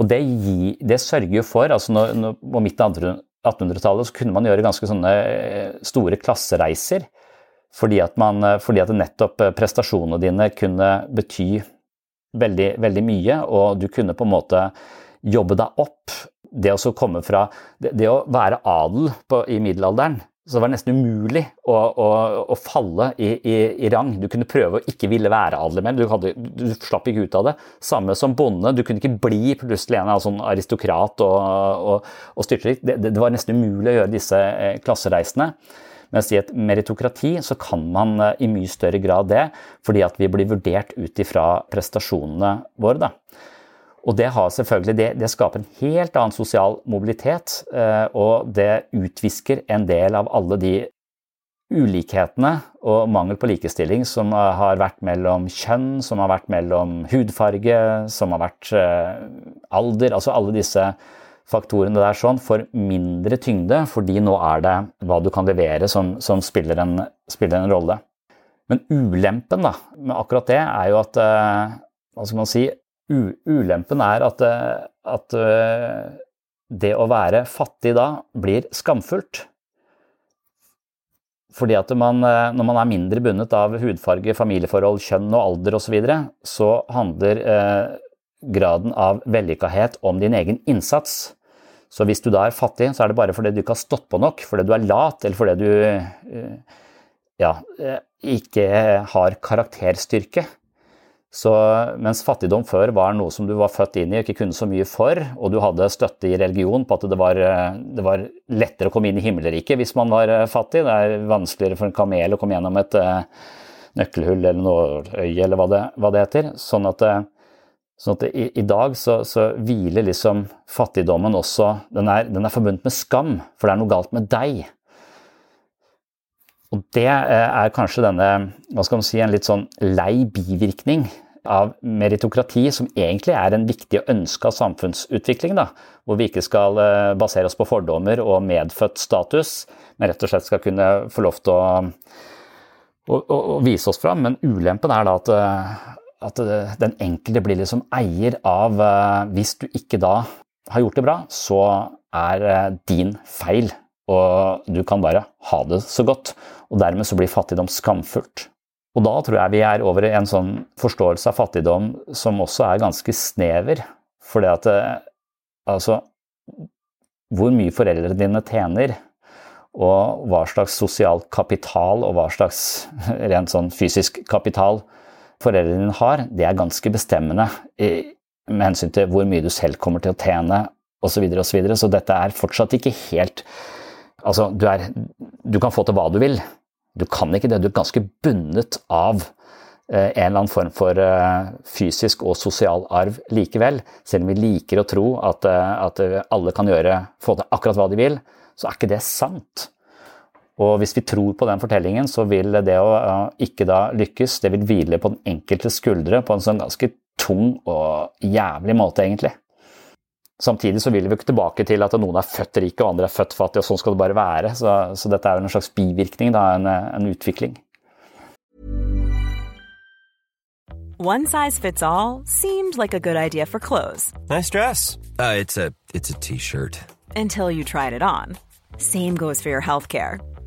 Og det, gi, det sørger jo for altså når, når, På midten av 1800-tallet så kunne man gjøre ganske sånne eh, store klassereiser. Fordi at, man, eh, fordi at nettopp eh, prestasjonene dine kunne bety veldig, veldig mye, og du kunne på en måte jobbe deg opp. Det å komme fra Det, det å være adel på, i middelalderen så det var nesten umulig å, å, å falle i, i, i, rang. Du kunne prøve å ikke ville være adelig mer, du, hadde, du, slapp ikke ut av det. Samme som bonde, du kunne ikke bli plutselig en sånn aristokrat og, og, og styrtrik. Det, det, var nesten umulig å gjøre disse eh, klassereisene. Mens i et meritokrati så kan man eh, i mye større grad det, fordi at vi blir vurdert ut ifra prestasjonene våre. Da. Og det, det, det, skaper en helt annen sosial mobilitet, eh, og det utvisker en del av alle de ulikhetene og mangel på likestilling som har vært mellom kjønn, som har vært mellom hudfarge, som har vært eh, alder. Altså alle disse faktorene der sånn får mindre tyngde, fordi nå er det hva du kan levere som, som spiller, en, spiller, en, rolle. Men ulempen da, med akkurat det er jo at eh, hva skal man si, ulempen er at, eh, at, eh, det å være fattig da blir skamfullt. Fordi at man, når man er mindre bundet av hudfarge, familieforhold, kjønn og alder osv., så, videre, så handler eh, graden av vellykkahet om din egen innsats. Så hvis du da er fattig, så er det bare fordi du ikke har stått på nok, fordi du er lat, eller fordi du eh, ja, ikke har karakterstyrke. Så mens fattigdom før var noe som du var født inn i og ikke kunne så mye for, og du hadde støtte i religion på at det var, det var lettere å komme inn i himmelriket hvis man var eh, fattig, det er vanskeligere for en kamel å komme gjennom et nøkkelhull eller noe øye eller hva det, hva det, heter. Sånn at, eh, sånn at i, i, dag så, så, hviler liksom fattigdommen også den er, den er forbundet med skam, for det er noe galt med deg. Og det eh, er kanskje denne hva skal man si, en litt sånn lei bivirkning av meritokrati, som egentlig er en viktig og ønska samfunnsutvikling. Da, hvor vi ikke skal eh, basere oss på fordommer og medfødt status, men rett og slett skal kunne få lov til å, å, å vise oss fram. Men ulempen er da at, eh, at den enkelte blir liksom eier av Hvis du ikke da har gjort det bra, så er din feil. Og du kan bare ha det så godt og dermed så blir fattigdom skamfullt. Og da tror jeg vi er over i en sånn forståelse av fattigdom som også er ganske snever. For det at eh, altså Hvor mye foreldrene dine tjener, og hva slags sosial kapital og hva slags <laughs> rent sånn fysisk kapital foreldrene dine har, det er ganske bestemmende med hensyn til hvor mye du selv kommer til å tjene osv. Så, videre, og så, videre. så dette er fortsatt ikke helt Altså, du, er, du kan få til hva du vil, du kan ikke det. Du er ganske bundet av eh, en eller annen form for eh, fysisk og sosial arv likevel. Selv om vi liker å tro at, eh, at alle kan gjøre, få til akkurat hva de vil, så er ikke det sant. Og hvis vi tror på den fortellingen, så vil det å ikke da lykkes, det vil hvile på den enkelte skuldre på en sånn ganske tung og jævlig måte, egentlig. Samtidig så vil vi jo ikke tilbake til at noen er født rike og andre er født fattige, og sånn skal det bare være. Så, så dette er jo en slags bivirkning, da, en, en utvikling.
One size fits all seemed like a good idea for clothes.
Nice dress. Uh, it's a it's a t-shirt.
Until you tried it on. Same goes for your healthcare.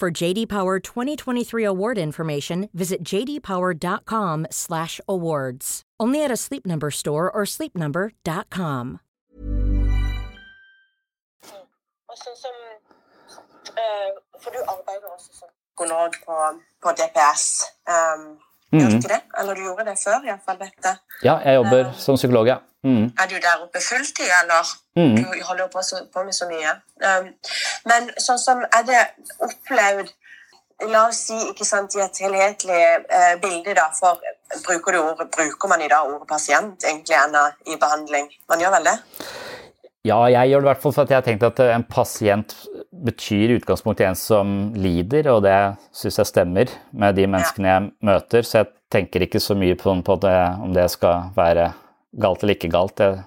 For JD Power 2023 award information, visit jdpower.com/awards. Only at a Sleep Number store or sleepnumber.com.
Og sånn som eh, For du arbeider også som psykolog på, på DPS. Um,
Mm.
Gjør du ikke det? Eller du gjorde det før, iallfall dette.
Ja, jeg jobber som psykolog, ja. Mm.
Er du der oppe fulltid, eller?
Mm.
Du holder på, så, på med så mye. Um, men sånn som er det opplevd La oss si ikke sant, i et helhetlig uh, bilde, da, for bruker, du ordet, bruker man i dag ordet pasient egentlig ennå i behandling? Man gjør vel det?
Ja, jeg gjør det i hvert fall for at jeg har tenkt at en pasient betyr i utgangspunktet en som lider, og det syns jeg stemmer med de menneskene jeg møter, så jeg tenker ikke så mye på, på det, om det skal være galt eller ikke galt. Det,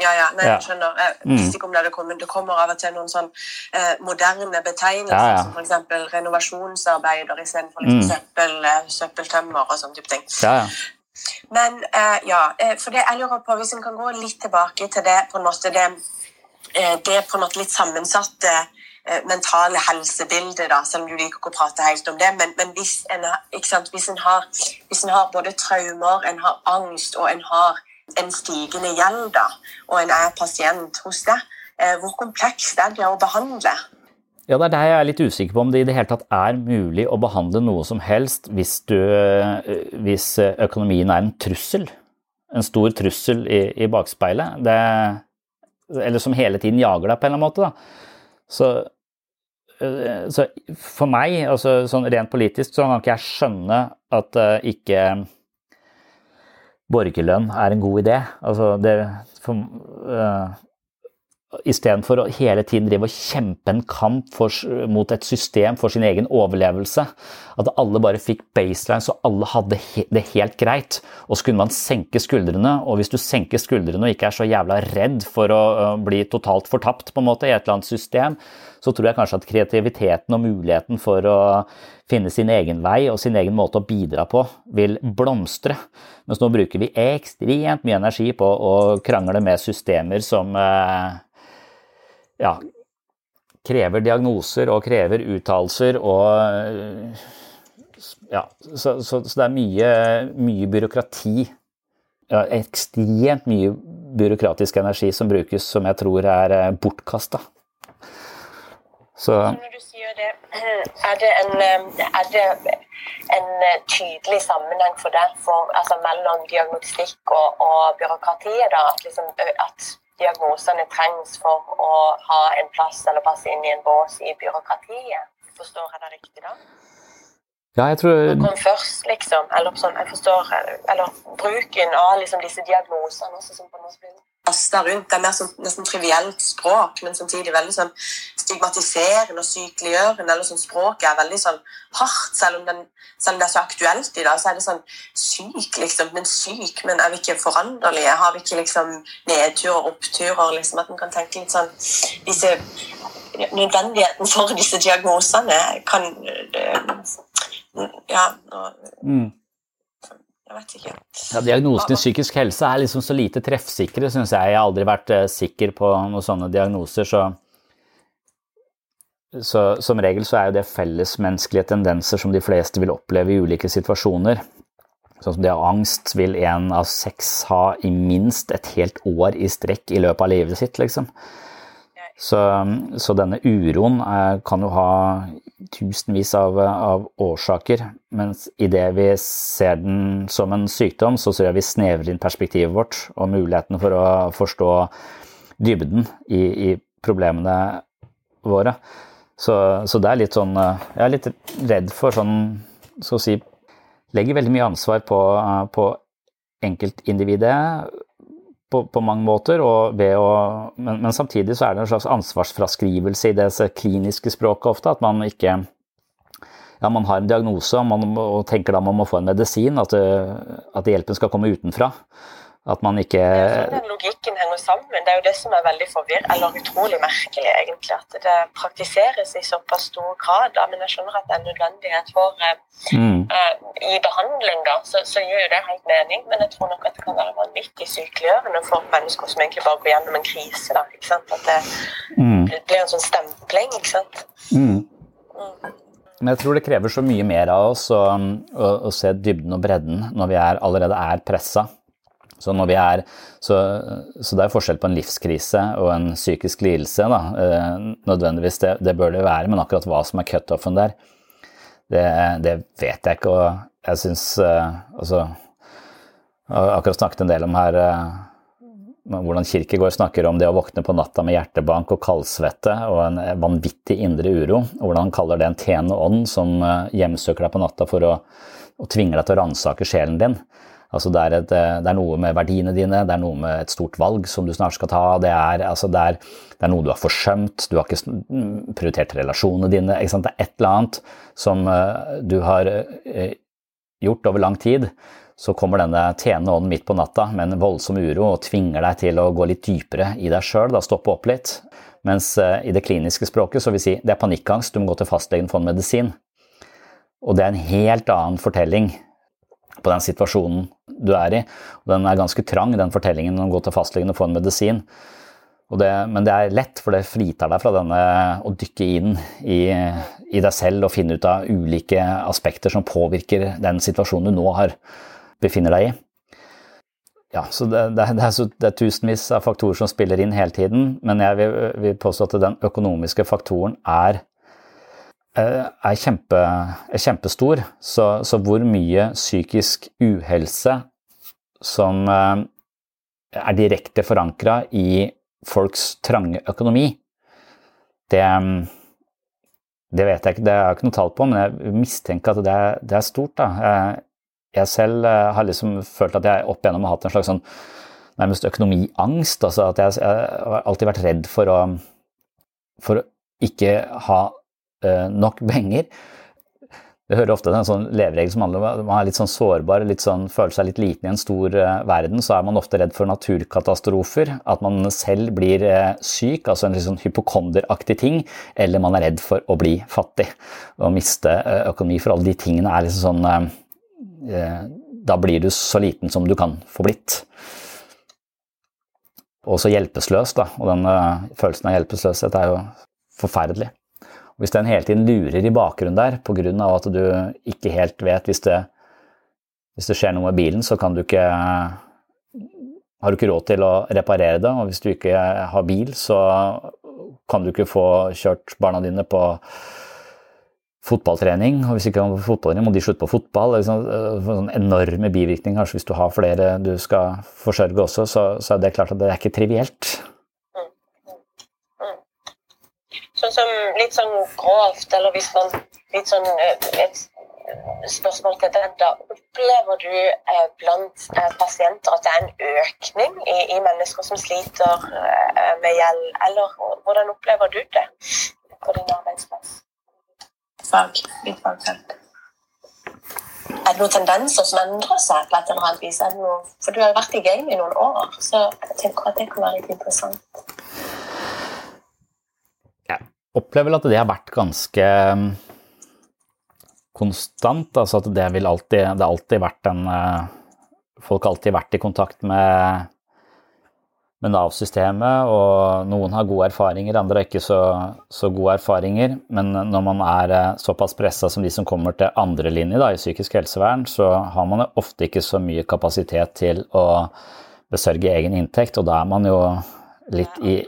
Ja, ja, nei, jeg skjønner. Jeg
Mm.
visste ikke om det hadde kommet. Det kommer av og til noen sånn eh, moderne betegnelser,
Ja, ja.
som f.eks. renovasjonsarbeider istedenfor liksom
Mm.
søppel, eh, søppeltømmer og sånne type ting.
ja, ja.
Men eh, ja, eh, for det jeg lurer på, hvis en kan gå litt tilbake til det på en måte det, eh, det på en måte litt sammensatte mentale helsebildet, da, selv om du liker ikke å prate helt om det, men, men hvis, en, sant, hvis, en har, hvis en har både traumer, en har angst og en har en stigende gjeld, da, og en er pasient hos deg, eh, hvor komplekst er det å behandle?
Ja, det er der jeg er litt usikker på om det i det hele tatt er mulig å behandle noe som helst hvis, du, eh, hvis økonomien er en trussel. En stor trussel i, i bakspeilet. Det, eller som hele tiden jager deg på en eller annen måte. Da. Så, eh, så for meg, altså sånn rent politisk, så kan ikke jeg skjønne at eh, ikke borgerlønn er en god idé. Altså det for, uh, Istedenfor å hele tiden drive og kjempe en kamp for, mot et system for sin egen overlevelse. At alle bare fikk baseline så alle hadde det helt greit. Og så kunne man senke skuldrene, og hvis du senker skuldrene og ikke er så jævla redd for å uh, bli totalt fortapt på en måte i et eller annet system, så tror jeg kanskje at kreativiteten og muligheten for å finne sin egen vei og sin egen måte å bidra på, vil blomstre. Mens nå bruker vi ekstremt mye energi på å krangle med systemer som uh, ja, krever diagnoser og krever uttalelser og ja, så, så, så det er mye, mye byråkrati. Ja, ekstremt mye byråkratisk energi som brukes som jeg tror er bortkasta. Så
Når du sier det, <clears throat> er det en, er det en eh, tydelig sammenheng for deg for, altså mellom diagnostikk og, og byråkratiet? da, At, liksom, at diagnosene trengs for å ha en plass eller passe inn i en bås i byråkratiet? Forstår jeg det riktig da?
ja, jeg tror
Kom først, liksom. Eller sånn, jeg forstår, eller bruken av liksom, disse diagnosene også som på måte blir kasta rundt. Det er mer sånn, nesten trivielt språk, men samtidig veldig sånn stigmatiserende og sykeliggjørende. eller sånn Språket er veldig sånn hardt, selv om, den, selv om det er så aktuelt i dag. Så er det sånn syk, liksom. Men syk, men er vi ikke foranderlige? Har vi ikke liksom nedturer og oppturer? liksom At en kan tenke litt sånn disse Nødvendigheten for disse diagnosene kan Ja.
Mm. Ja, Diagnosene i psykisk helse er liksom så lite treffsikre, syns jeg. Jeg har aldri vært uh, sikker på noen sånne diagnoser, så, så som regel så er jo det fellesmenneskelige tendenser som de fleste vil oppleve i ulike situasjoner. Sånn som det av angst vil en av seks ha i minst et helt år i strekk i løpet av livet sitt, liksom. Så, så, denne uroen er, kan jo ha tusenvis av, av årsaker, mens idet vi ser den som en sykdom, så ser vi snevrer inn perspektivet vårt og muligheten for å forstå dybden i, i problemene våre. Så, så, det er litt sånn Jeg er litt redd for sånn så å si Legger veldig mye ansvar på, på enkeltindividet på, på, mange måter, å, men, men, samtidig så er det en slags ansvarsfraskrivelse i det kliniske språket ofte. At man ikke ja, man har en diagnose man, og tenker da man må få en medisin, at, at hjelpen skal komme utenfra. At man ikke
Den logikken henger sammen. Det er jo det som er veldig forvirrende, eller utrolig merkelig, egentlig. At det praktiseres i såpass stor grad. Da. Men jeg skjønner at det er nødvendighet for mm. uh, I behandling, da, så, så gjør jo det helt mening. Men jeg tror nok at det kan være vanvittig sykeliggjørende for mennesker som egentlig bare går gjennom en krise. Da, ikke sant? At det mm. blir en sånn stempling, ikke sant.
Mm. mm. Men jeg tror det krever så mye mer av oss å, å, å se dybden og bredden når vi er, allerede er pressa. Så, er, så, så, det er forskjell på en livskrise og en psykisk lidelse. Da. Eh, nødvendigvis, det, det, bør det være, men akkurat hva som er cutoffen der, det, det, vet jeg ikke. Og jeg syns eh, altså, akkurat snakket en del om her eh, hvordan Kirkegård snakker om det å våkne på natta med hjertebank og kaldsvette og en vanvittig indre uro. og Hvordan han kaller det en tjenende ånd som hjemsøker deg på natta for å, å tvinge deg til å ransake sjelen din. Altså det, er et, eh, det, er noe med verdiene dine, det er noe med et stort valg som du snart skal ta. Det er, altså det er, det er noe du har forsømt, du har ikke mm, prioritert relasjonene dine. Det er et eller annet som eh, du har eh, gjort over lang tid. Så kommer denne tjenende ånden midt på natta med en voldsom uro og tvinger deg til å gå litt dypere i deg sjøl, stoppe opp litt. Mens i det kliniske språket så vil si det er panikkangst, du må gå til fastlegen få en medisin. Og det er en helt annen fortelling på den situasjonen du er i. Og den er ganske trang, den fortellingen om å gå til fastlegen og få en medisin. Det, men det er lett, for det fritar deg fra denne å dykke inn i, i, deg selv og finne ut av ulike aspekter som påvirker den situasjonen du nå har, befinner deg i. Ja, så det, det, er, det, er, tusenvis av faktorer som spiller inn hele tiden, men jeg vil, vil påstå at den økonomiske faktoren er er, kjempe, kjempestor. Så, så, hvor mye psykisk uhelse som eh, er direkte forankra i folks trange økonomi, det, det, vet jeg ikke, det har jeg ikke noe tall på, men jeg mistenker at det er, det er stort. Da. Jeg, jeg selv eh, har liksom følt at jeg opp igjennom har hatt en slags sånn nærmest økonomiangst. altså at jeg, jeg, har alltid vært redd for å, for å ikke ha Eh, nok penger. Du hører ofte en sånn leveregel som handler om at man er litt sånn sårbar, litt sånn, føler seg litt liten i en stor uh, verden. Så er man ofte redd for naturkatastrofer. At man selv blir uh, syk, altså en litt sånn hypokonderaktig ting. Eller man er redd for å bli fattig og miste økonomi. For alle de tingene er liksom sånn Da blir du så liten som du kan få blitt. Og så hjelpeløs, da. Og den følelsen av hjelpeløshet er jo forferdelig. Hvis den hele tiden lurer i bakgrunnen der pga. at du ikke helt vet hvis det, hvis det skjer noe med bilen, så kan du ikke har du ikke råd til å reparere det, og hvis du ikke har bil, så kan du ikke få kjørt barna dine på fotballtrening. Og hvis du ikke kan få fotballtrening, må de slutte på fotball. Det er sånn, enorme bivirkninger. Kanskje hvis du har flere du skal forsørge også, så, så er det klart at det er ikke trivielt.
Sånn som litt sånn grovt, eller hvis man litt sånn eh, et spørsmål til den, da opplever du eh, blant eh, pasienter at det er en økning i, i mennesker som sliter med gjeld, eller hvordan opplever du det? på din arbeidsplass? Fag, ditt fagfelt. Er det noen tendenser som endrer seg på et eller annet vis? For du har jo vært i game i noen år, så jeg tenker at det kan være litt interessant.
Opplever vel at det har vært ganske um, konstant. Altså at det vil alltid Det har alltid vært en uh, Folk har alltid vært i kontakt med med Nav-systemet, og noen har gode erfaringer, andre har ikke så, så gode erfaringer. Men når man er uh, såpass pressa som de som kommer til andrelinje i psykisk helsevern, så har man ofte ikke så mye kapasitet til å besørge egen inntekt, og da er man jo litt i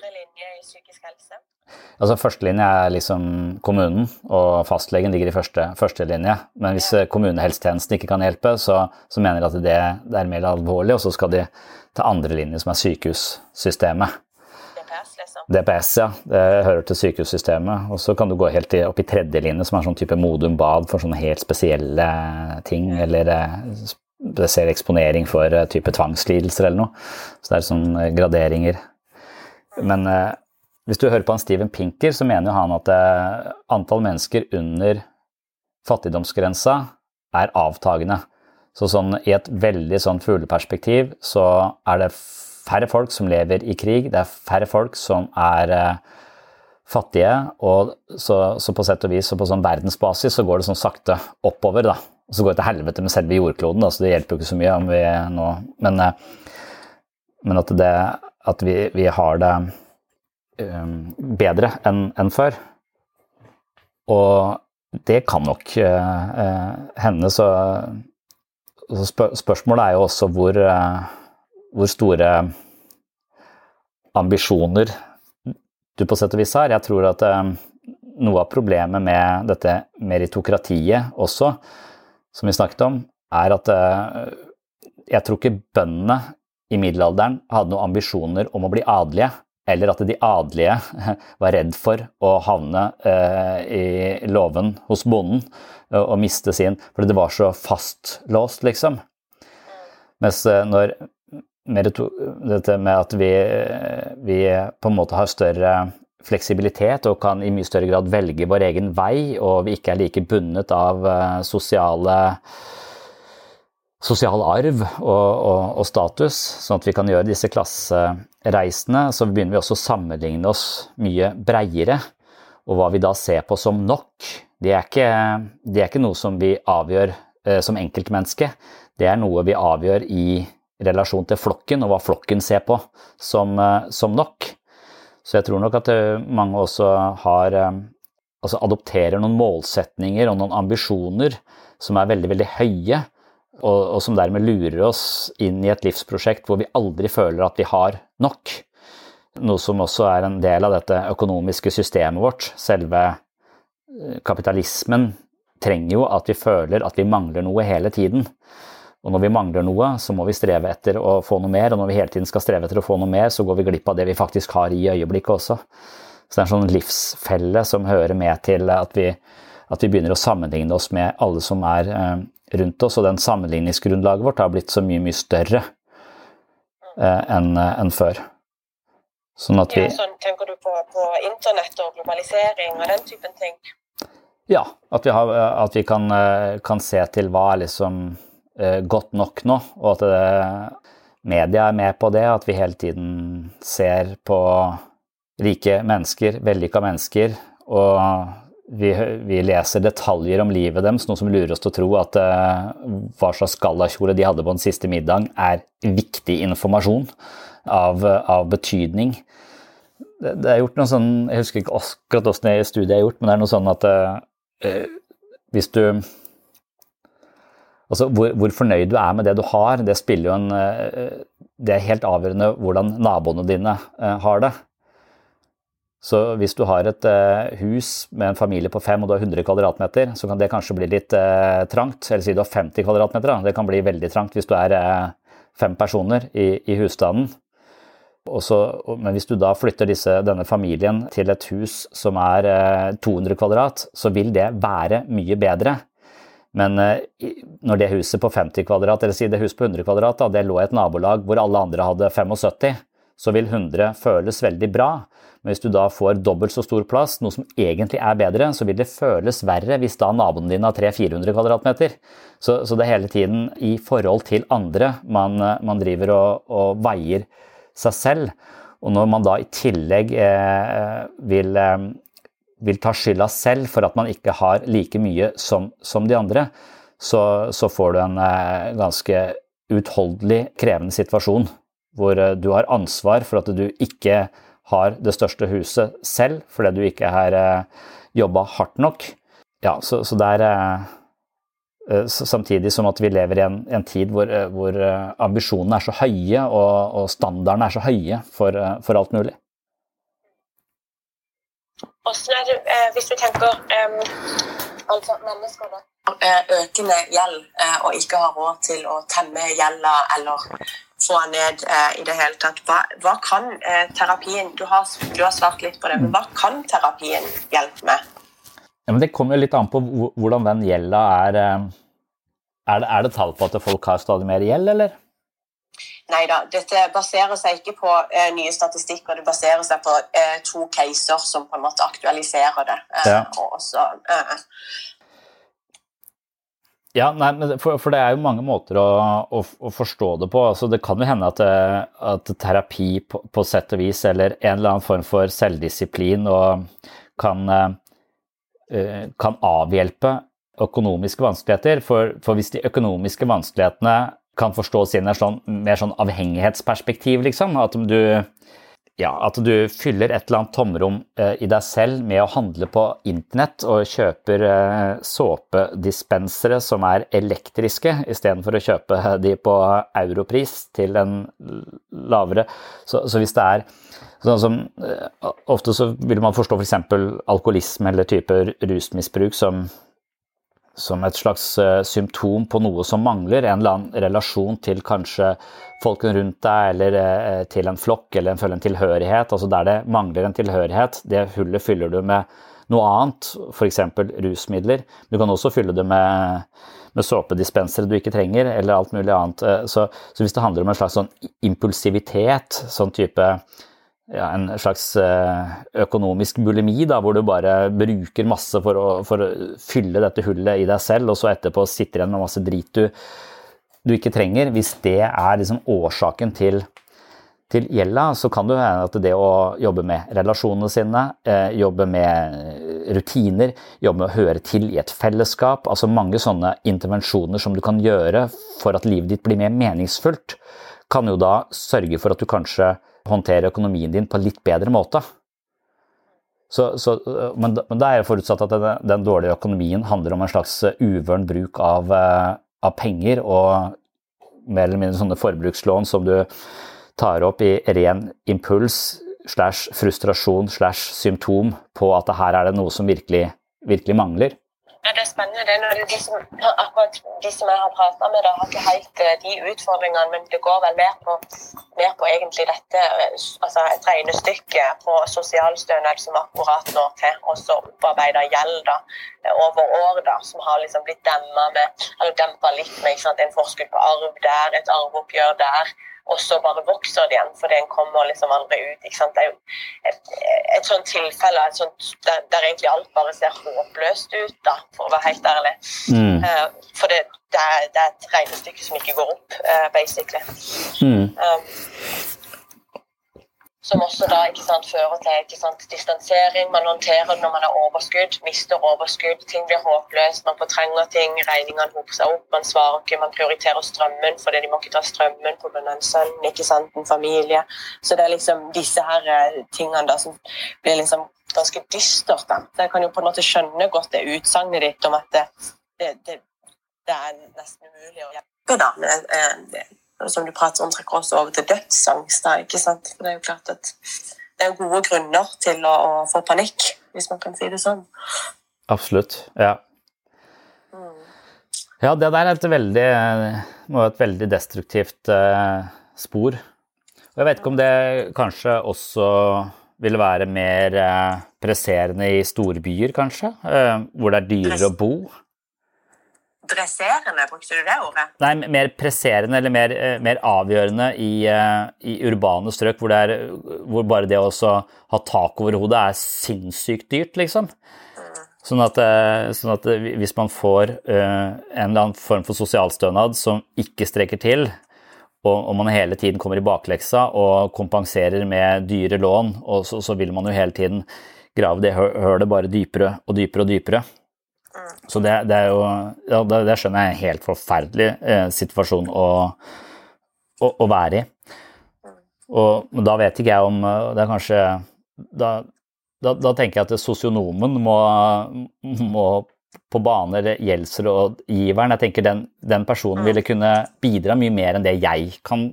Altså Førstelinje er liksom kommunen, og fastlegen ligger i første, førstelinje. Men hvis ja. kommunehelsetjenesten ikke kan hjelpe, så, så mener de at det, det, er mer alvorlig, og så skal de til andrelinje, som er sykehussystemet.
DPS, liksom?
DPS, ja. Det hører til sykehussystemet. Og så kan du gå helt opp i tredje linje, som er sånn type Modum Bad for sånne helt spesielle ting, eller spesiell eksponering for eh, type tvangslidelser eller noe. Så det er sånn eh, graderinger. Men eh, hvis du hører på han Steven Pinker, så mener jo han at eh, antall mennesker under fattigdomsgrensa er avtagende. Så sånn, i et veldig sånn fugleperspektiv så er det færre folk som lever i krig, det er færre folk som er eh, fattige, og så, så, på sett og vis og på sånn verdensbasis så går det sånn sakte oppover, da. Og så går det til helvete med selve jordkloden, da, så det hjelper jo ikke så mye om vi nå Men, eh, men at, det, at vi, vi har det bedre enn en før. Og det kan nok uh, hende, så, så spør, spørsmålet er jo også hvor, uh, hvor store ambisjoner du på sett og vis har. Jeg tror at noe av problemet med dette meritokratiet også, som vi snakket om, er at jeg tror ikke bøndene i middelalderen hadde noen ambisjoner om å bli adelige eller at de adelige <laughs> var redd for å havne eh, i låven hos bonden og miste sin, fordi det var så fastlåst, liksom. Mens eh, når dette med at vi, vi, på en måte har større fleksibilitet og kan i mye større grad velge vår egen vei, og vi ikke er like bundet av eh, sosiale sosial arv og, og, og, status, sånn at vi kan gjøre disse klassereisene, så begynner vi også å sammenligne oss mye breiere. Og hva vi da ser på som nok, det er ikke, det er ikke noe som vi avgjør eh, som enkeltmenneske. Det er noe vi avgjør i relasjon til flokken, og hva flokken ser på som, eh, som nok. Så jeg tror nok at eh, mange også har eh, altså adopterer noen målsetninger og noen ambisjoner som er veldig, veldig høye, og, og, som dermed lurer oss inn i et livsprosjekt hvor vi aldri føler at vi har nok. Noe som også er en del av dette økonomiske systemet vårt. Selve eh, kapitalismen trenger jo at vi føler at vi mangler noe hele tiden. Og når vi mangler noe, så må vi streve etter å få noe mer, og når vi hele tiden skal streve etter å få noe mer, så går vi glipp av det vi faktisk har i øyeblikket også. Så det er en sånn livsfelle som hører med til at vi, at vi begynner å sammenligne oss med alle som er eh, rundt oss, og den sammenligningsgrunnlaget vårt har blitt så mye, mye større eh, enn eh, en før.
Sånn at vi ja, sånn, Tenker du på, på, internett og globalisering og den typen ting?
Ja, at vi, har, at vi kan, eh, kan, se til hva er liksom godt nok nå, og at det, media er med på det, at vi hele tiden ser på rike mennesker, vellykka mennesker, og vi, vi, leser detaljer om livet deres, noe som lurer oss til å tro at uh, hva slags gallakjole de hadde på den siste middagen, er viktig informasjon av, av betydning. Det, det, er gjort noe sånn, Jeg husker ikke akkurat hvordan det studiet er gjort, men det er noe sånn at uh, hvis du Altså, hvor, hvor, fornøyd du er med det du har, det spiller jo en uh, Det er helt avgjørende hvordan naboene dine har det. Så hvis du har et uh, hus med en familie på fem og du har 100 kvadratmeter, så kan det kanskje bli litt uh, trangt. Eller si du har 50 kvadratmeter, da. det kan bli veldig trangt hvis du er uh, fem personer i, i husstanden. Også, men hvis du da flytter disse, denne familien til et hus som er 200 kvadrat, så vil det være mye bedre. Men når det huset på 50 kvadrat, eller si det huset på 100 kvadrat, da, det lå i et nabolag hvor alle andre hadde 75, så vil 100 føles veldig bra. Men hvis du da får dobbelt så stor plass, noe som egentlig er bedre, så vil det føles verre hvis da naboen din har 300-400 kvadratmeter. Så, så, det er hele tiden i forhold til andre man, man driver og, og, veier seg selv. Og når man da i tillegg eh, vil, eh, vil, ta skylda selv for at man ikke har like mye som, som de andre, så, så, får du en eh, ganske utholdelig krevende situasjon hvor eh, du har ansvar for at du ikke har det største huset selv fordi du ikke har eh, jobba hardt nok. Ja, så, så er eh, Samtidig som at vi lever i en, en tid hvor, hvor, ambisjonene er så høye og, og standardene er så høye for, for alt mulig.
Hvordan er det, hvis vi tenker um, altså mennesker da økende gjeld og ikke har råd til å temme gjelda eller få ned eh, i det hele tatt. Hva, hva kan eh, terapien du har, du har, svart litt på det, men hva kan terapien hjelpe med?
Ja, men det kommer litt an på hvordan den gjelda er. Eh, er det, er det tall på at folk har stadig mer gjeld, eller?
Nei da, dette baserer seg ikke på eh, nye statistikker, det baserer seg på eh, to caser som på en måte aktualiserer det. Eh, ja. og også,
ja, nei, for, for, det er jo mange måter å, å, å forstå det på. Altså, det kan jo hende at, at terapi på, på, sett og vis, eller en eller annen form for selvdisiplin, kan, eh, kan avhjelpe økonomiske vanskeligheter. For, for, hvis de økonomiske vanskelighetene kan forstås inn i et sånn, mer sånn avhengighetsperspektiv, liksom, at du ja, at du fyller et eller annet tomrom eh, i deg selv med å handle på internett og kjøper eh, såpedispensere som er elektriske, istedenfor å kjøpe de på europris til en lavere. Så, så hvis det er sånn som eh, Ofte så vil man forstå f.eks. For alkoholisme eller type rusmisbruk som som et slags uh, symptom på noe som mangler, en eller annen relasjon til kanskje folkene rundt deg, eller uh, til en flokk, eller en, en tilhørighet. altså Der det mangler en tilhørighet, det hullet fyller du med noe annet, f.eks. rusmidler. Du kan også fylle det med, med såpedispensere du ikke trenger, eller alt mulig annet. Uh, så, så, hvis det handler om en slags sånn impulsivitet, sånn type ja, en slags eh, økonomisk bulimi, da, hvor du bare bruker masse for å, for å, fylle dette hullet i deg selv, og så etterpå sitter igjen med masse drit du, du ikke trenger. Hvis det er liksom årsaken til, til gjelda, så kan det hende at det å jobbe med relasjonene sine, eh, jobbe med rutiner, jobbe med å høre til i et fellesskap, altså mange sånne intervensjoner som du kan gjøre for at livet ditt blir mer meningsfullt, kan jo da sørge for at du kanskje håndtere økonomien din på en litt bedre måte. Så, så, men, men da er det forutsatt at den, den, dårlige økonomien handler om en slags uvøren bruk av, eh, av, penger og mer eller mindre sånne forbrukslån som du tar opp i ren impuls slash frustrasjon slash symptom på at her er det noe som virkelig, virkelig mangler.
Ja, det er spennende. det når det de som, akkurat de som jeg har prata med, da, har ikke helt eh, de utfordringene, men det går vel mer på, mer på egentlig dette eh, altså et regnestykke på sosialstønad som akkurat når til også opparbeida gjeld da, eh, over år, da, som har liksom blitt dempa litt med sant, en forskudd på arv der, et arveoppgjør der og så bare vokser det igjen fordi en kommer liksom aldri ut. ikke sant? Det er jo et, et sånt tilfelle et sånt, der, der, egentlig alt bare ser håpløst ut, da, for å være helt ærlig. Mm. Uh, for det, det, er, det, er, et regnestykke som ikke går opp, uh, basically. Mm. Um, som også da ikke sant, fører til ikke sant, distansering. Man håndterer det når man har overskudd, mister overskudd, ting blir håpløst, man fortrenger ting, regningene hoper seg opp, man svarer ikke, man prioriterer strømmen fordi de må ikke ta strømmen pga. en sønn, ikke sant, en familie. Så det er liksom disse her eh, tingene da som blir liksom ganske dystert. Da. Så jeg kan jo på en måte skjønne godt det utsagnet ditt om at det, det, det, det er nesten umulig å hjelpe da, med eh, som du prater om, trekker også over til dødsangst. Da, ikke sant? For det er jo klart at det er gode grunner til å, å, få panikk, hvis man kan si det sånn.
Absolutt. Ja. Mm. Ja, det der er et veldig, et veldig destruktivt eh, spor. Og jeg vet ikke om det kanskje også vil være mer eh, presserende i storbyer, kanskje? Eh, hvor det er dyrere å bo?
Dresserende, brukte du det ordet?
Nei, mer presserende eller mer, eh, mer avgjørende i, eh, i, urbane strøk hvor, er, hvor bare det å ha tak over hodet er sinnssykt dyrt, liksom. Sånn at, eh, sånn at, hvis man får en eller annen form for sosialstønad som ikke strekker til, og, man hele tiden kommer i bakleksa og kompenserer med dyre lån, og så, så vil man jo hele tiden grave det hølet bare dypere og dypere og dypere. Så det, det, er jo ja, det, det, skjønner jeg er en helt forferdelig eh, situasjon å, å, å, være i. Og, da vet ikke jeg om eh, Det er kanskje Da, da, da tenker jeg at sosionomen må, må på bane, eller gjeldsrådgiveren Jeg tenker den, den, personen ville kunne bidra mye mer enn det jeg kan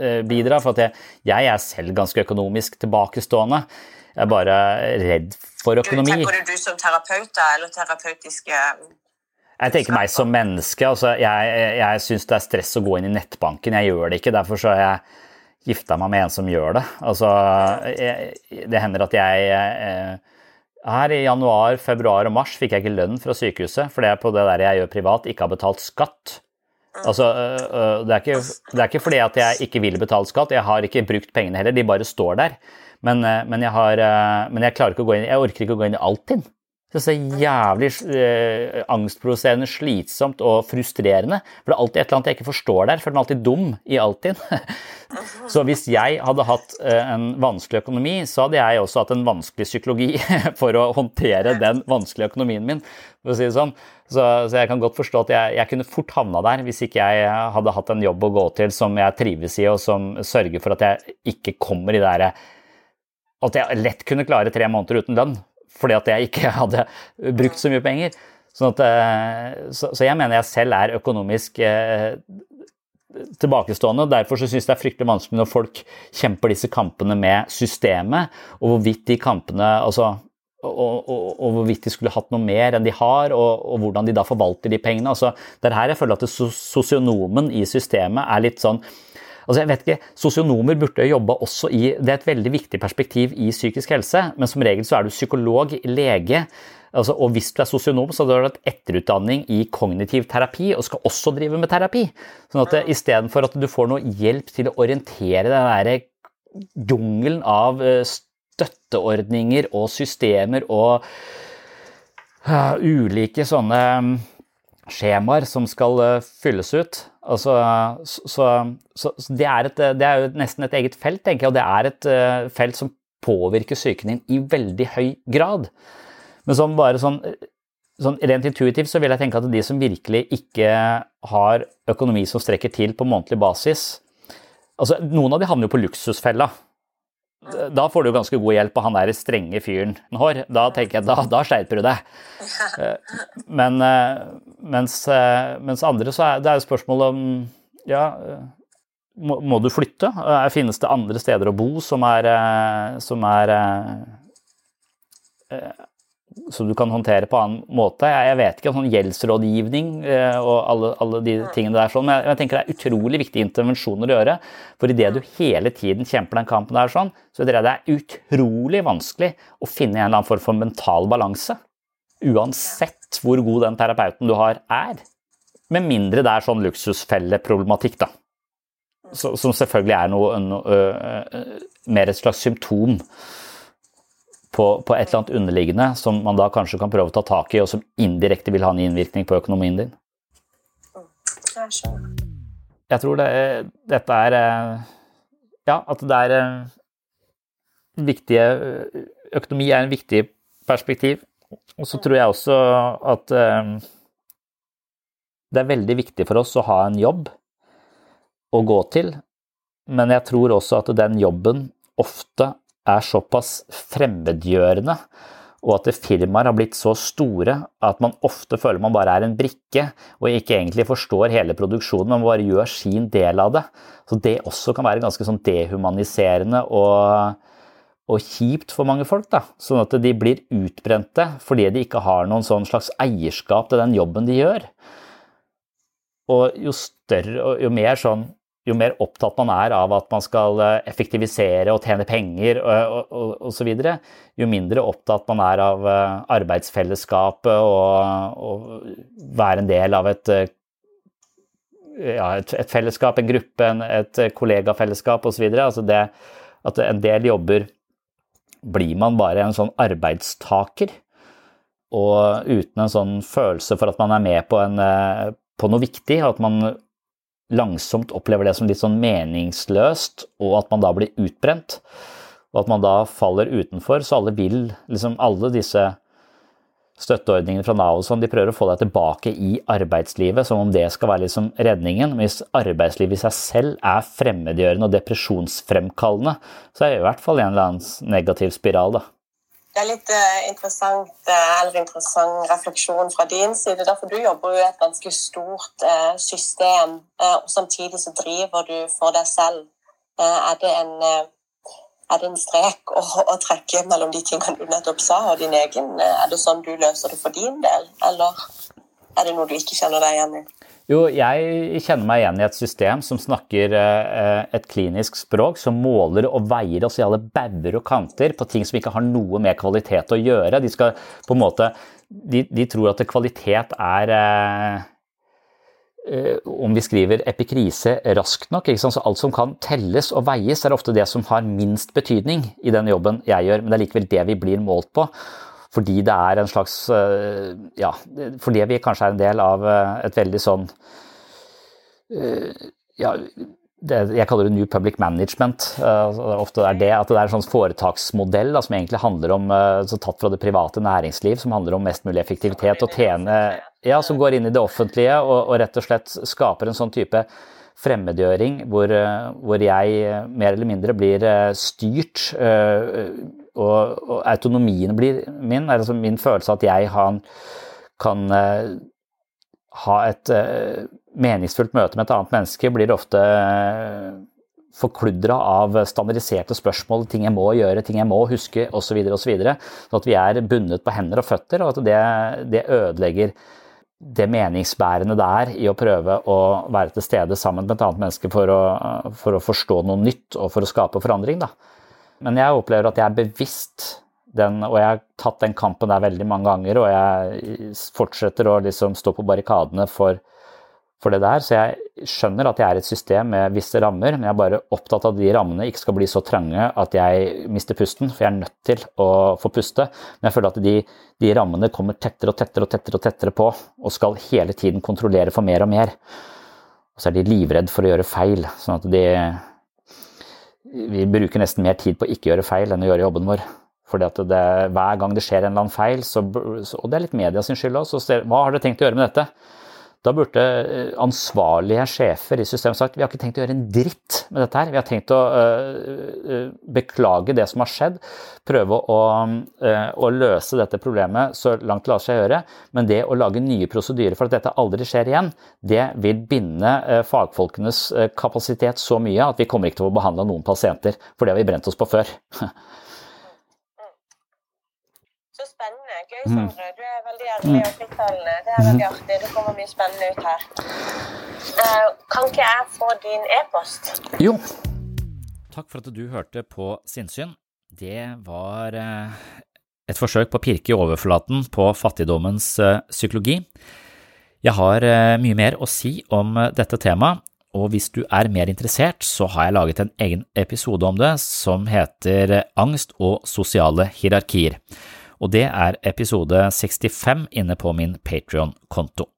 eh, bidra. For jeg, jeg er selv ganske økonomisk tilbakestående. Jeg er bare redd for økonomi.
Du, tenker du du som terapeut, da, eller terapeutiske
jeg tenker meg som menneske. Altså, jeg jeg syns det er stress å gå inn i nettbanken. Jeg gjør det ikke. Derfor så har jeg gifta meg med en som gjør det. Altså, jeg, det hender at jeg eh, Her i januar, februar og mars fikk jeg ikke lønn fra sykehuset fordi jeg på det der jeg gjør privat, ikke har betalt skatt. Altså, øh, øh, det, er ikke, det er ikke fordi at jeg ikke vil betale skatt, jeg har ikke brukt pengene heller, de bare står der. Men, øh, men, jeg, har, men jeg, klarer ikke å gå inn, jeg orker ikke å gå inn i Altinn. Det er så jævlig eh, angstproduserende, slitsomt og frustrerende. For det er alltid et eller annet jeg ikke forstår der, for den er alltid dum i Altinn. <laughs> så hvis jeg hadde hatt en vanskelig økonomi, så hadde jeg også hatt en vanskelig psykologi <laughs> for å håndtere den vanskelige økonomien min, for å si det sånn. Så, så, jeg kan godt forstå at jeg, jeg, kunne fort havna der hvis ikke jeg hadde hatt en jobb å gå til som jeg trives i, og som sørger for at jeg ikke kommer i det derre At jeg lett kunne klare tre måneder uten lønn fordi at jeg ikke <laughs> hadde brukt så mye penger. Sånn at, eh, så, så, jeg mener jeg selv er økonomisk eh, tilbakestående. og Derfor syns jeg det er fryktelig vanskelig når folk kjemper disse kampene med systemet, og hvorvidt de kampene altså, og, og, og, hvorvidt de skulle hatt noe mer enn de har, og, og hvordan de da forvalter de pengene. Altså, det er her jeg føler at sosionomen i systemet er litt sånn Altså jeg vet ikke, Sosionomer burde jobbe også i Det er et veldig viktig perspektiv i psykisk helse, men som regel så er du psykolog, lege. Altså, og hvis du er sosionom, så har du hatt etterutdanning i kognitiv terapi og skal også drive med terapi. Sånn at istedenfor at du får noe hjelp til å orientere den derre jungelen av eh, støtteordninger og systemer og uh, ulike sånne skjemaer som skal fylles ut. Altså, så, så, så, det, er et, det, er jo nesten et eget felt, tenker jeg, og det er et uh, felt som påvirker psyken din i veldig høy grad. Men sånn bare sånn, sånn rent intuitivt så vil jeg tenke at de som virkelig ikke har økonomi som strekker til på månedlig basis altså Noen av de havner jo på luksusfella. Da får du ganske god hjelp av han der strenge fyren hår. Da tenker jeg, da, da skjerper du deg. Eh, men eh, mens, eh, mens, andre så er det er jo spørsmålet om ja, må, må, du flytte? Finnes det andre steder å bo som er, som er som du kan håndtere på annen måte. Jeg, vet ikke, sånn gjeldsrådgivning eh, og alle, alle, de tingene der, sånn, men jeg, tenker det er utrolig viktige intervensjoner å gjøre. For idet du hele tiden kjemper den kampen der, sånn, så tror jeg det er utrolig vanskelig å finne en eller annen form for mental balanse. Uansett hvor god den terapeuten du har, er. Med mindre det er sånn luksusfelleproblematikk, da. Så, som selvfølgelig er noe, noe, mer et slags symptom på, på, et eller annet underliggende som man da kanskje kan prøve å ta tak i, og som indirekte vil ha en innvirkning på økonomien din. Jeg tror det, dette er Ja, at det er viktige Økonomi er en viktig perspektiv. Og så tror jeg også at det er veldig viktig for oss å ha en jobb å gå til, men jeg tror også at den jobben ofte er såpass fremmedgjørende, og at firmaer har blitt så store at man ofte føler man bare er en brikke og ikke egentlig forstår hele produksjonen, men bare gjør sin del av det. Så det også kan være ganske sånn dehumaniserende og, og kjipt for mange folk. da, Sånn at de blir utbrente fordi de ikke har noen sånn slags eierskap til den jobben de gjør. Og jo større og jo mer sånn jo mer opptatt man er av at man skal eh, effektivisere og tjene penger osv., jo mindre opptatt man er av arbeidsfellesskapet og, og være en del av et, ja, et, et fellesskap, en gruppe, en, et kollegafellesskap osv. Altså det at en del jobber blir man bare en sånn arbeidstaker, og uten en sånn følelse for at man er med på, en, på noe viktig, at man langsomt opplever det som litt sånn meningsløst, og at man da blir utbrent. Og at man da faller utenfor. Så alle vil, liksom alle disse støtteordningene fra Nav og sånn, de prøver å få deg tilbake i arbeidslivet, som om det skal være liksom redningen. Men hvis arbeidslivet i seg selv er fremmedgjørende og depresjonsfremkallende, så er det i hvert fall en eller annen negativ spiral, da.
Det er litt uh, interessant, uh, eller interessant refleksjon fra din side. Derfor du jobber jo i et ganske stort uh, system, og samtidig så driver du for deg selv. er, det en, er det en strek å, å, trekke mellom de tingene du nettopp sa, og din egen? Er det sånn du løser det for din del, eller er det noe du ikke kjenner deg igjen i?
Jo, jeg kjenner meg igjen i et system som snakker eh, et klinisk språk, som måler og veier oss i alle bauger og kanter på ting som ikke har noe med kvalitet å gjøre. De skal måte De, de tror at kvalitet er eh, eh, om vi skriver epikrise raskt nok. Så alt som kan telles og veies, er ofte det som har minst betydning i den jobben jeg gjør, men det er likevel det vi blir målt på fordi det er en slags eh, Ja, fordi vi kanskje er en del av eh, et veldig sånn eh, Ja, det, jeg kaller det New Public Management. ofte er det at det er en sånn foretaksmodell da, som egentlig handler om så tatt fra det private næringsliv, som handler om mest mulig effektivitet og tjene Ja, som går inn i det offentlige og, og rett og slett skaper en sånn type fremmedgjøring hvor, hvor jeg mer eller mindre blir styrt og, og, autonomien blir min, altså min følelse at jeg han, kan uh, ha et uh, meningsfullt møte med et annet menneske, blir ofte uh, forkludra av standardiserte spørsmål, ting jeg må gjøre, ting jeg må huske osv. osv. Sånn at vi er bundet på hender og føtter, og at det, det ødelegger det meningsbærende det er i å prøve å være til stede sammen med et annet menneske for å, for å forstå noe nytt og for å skape forandring. da. Men jeg opplever at jeg er bevisst den, og jeg har tatt den kampen der veldig mange ganger, og jeg fortsetter å liksom stå på barrikadene for, for, det der. Så jeg skjønner at jeg er et system med visse rammer, men jeg er bare opptatt av at de rammene ikke skal bli så trange at jeg mister pusten, for jeg er nødt til å få puste. Men jeg føler at de, de rammene kommer tettere og tettere og tettere og tettere på, og skal hele tiden kontrollere for mer og mer. Og så er de livredd for å gjøre feil, sånn at de vi bruker nesten mer tid på å ikke gjøre feil enn å gjøre jobben vår. Fordi at det, Hver gang det skjer en eller annen feil, så, og det er litt media sin skyld også, så hva har dere tenkt å gjøre med dette? Da burde eh, ansvarlige sjefer i systemet sagt vi har ikke tenkt å gjøre en dritt med dette her. Vi har tenkt å uh, beklage det som har skjedd, prøve å, å, løse dette problemet så langt det lar seg gjøre. Men det å lage nye prosedyrer for at dette aldri skjer igjen, det vil binde fagfolkenes kapasitet så mye at vi kommer ikke til å behandle noen pasienter. For det har vi brent oss på før. <laughs>
gøy, mm. Sondre. Du er veldig ærlig og frittalende. Det er veldig artig. Det kommer mye spennende ut her. Uh, kan ikke jeg få din e-post?
Jo. Takk for at du hørte på Sinnsyn. Det var uh, et forsøk på å pirke i overflaten på fattigdommens uh, psykologi. Jeg har mye mer å si om dette temaet, og hvis du er mer interessert, så har jeg laget en egen episode om det som heter Angst og sosiale hierarkier og det er episode 65 inne på min Patrion-konto.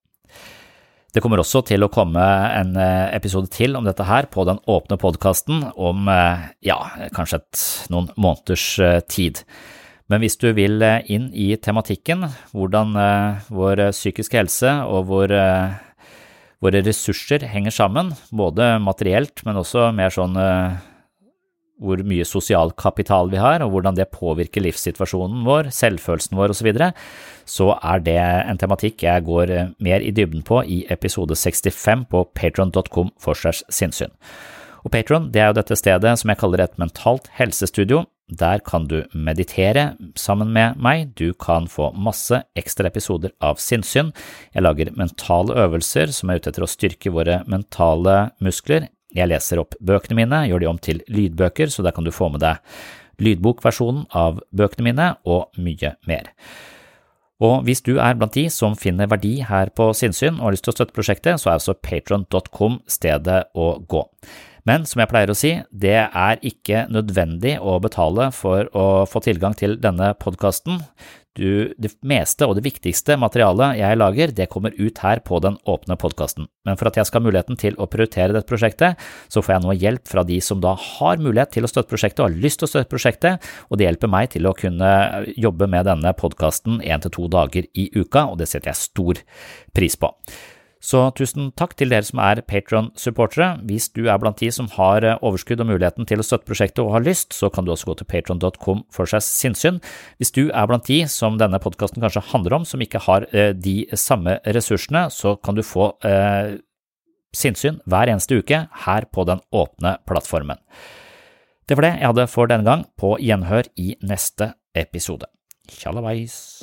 Det kommer også til å komme en eh, episode til om dette her på den åpne podkasten om eh, ja, kanskje et, noen måneders eh, tid. Men hvis du vil inn i tematikken, hvordan vår psykiske helse og vår, våre ressurser henger sammen, både materielt, men også mer sånn hvor mye sosial kapital vi har, og hvordan det påvirker livssituasjonen vår, selvfølelsen vår osv., så, videre, så er det en tematikk jeg går eh, mer i dybden på i episode 65 på patron.com forsers sinnssyn. Og Patron det er jo dette stedet som jeg kaller et mentalt helsestudio. Der kan du meditere sammen med meg, du kan få masse ekstra episoder av sinnssyn. Jeg lager mentale øvelser som er ute etter å styrke våre mentale muskler Jeg leser opp bøkene mine, gjør de om til lydbøker, så der kan du få med deg lydbokversjonen av bøkene mine og mye mer. Og hvis du er blant de som finner verdi her på sinnssyn og har lyst til å støtte prosjektet, så er altså patron.com stedet å gå. Men som jeg pleier å si, det er ikke nødvendig å betale for å få tilgang til denne podkasten. Det meste og det viktigste materialet jeg lager, det kommer ut her på den åpne podkasten. Men for at jeg skal ha muligheten til å prioritere dette prosjektet, så får jeg nå hjelp fra de som da har mulighet til å støtte prosjektet og har lyst til å støtte prosjektet, og det hjelper meg til å kunne jobbe med denne podkasten én til to dager i uka, og det setter jeg stor pris på. Så tusen takk til dere som er Patron-supportere. Hvis du er blant de som har eh, overskudd og muligheten til å støtte prosjektet og har lyst, så kan du også gå til patron.com for seg sinnssyn. Hvis du er blant de som denne podkasten kanskje handler om, som ikke har eh, de samme ressursene, så kan du få eh, sinnssyn hver eneste uke her på den åpne plattformen. Det var det jeg hadde for denne gang. På gjenhør i neste episode. Tjallabais!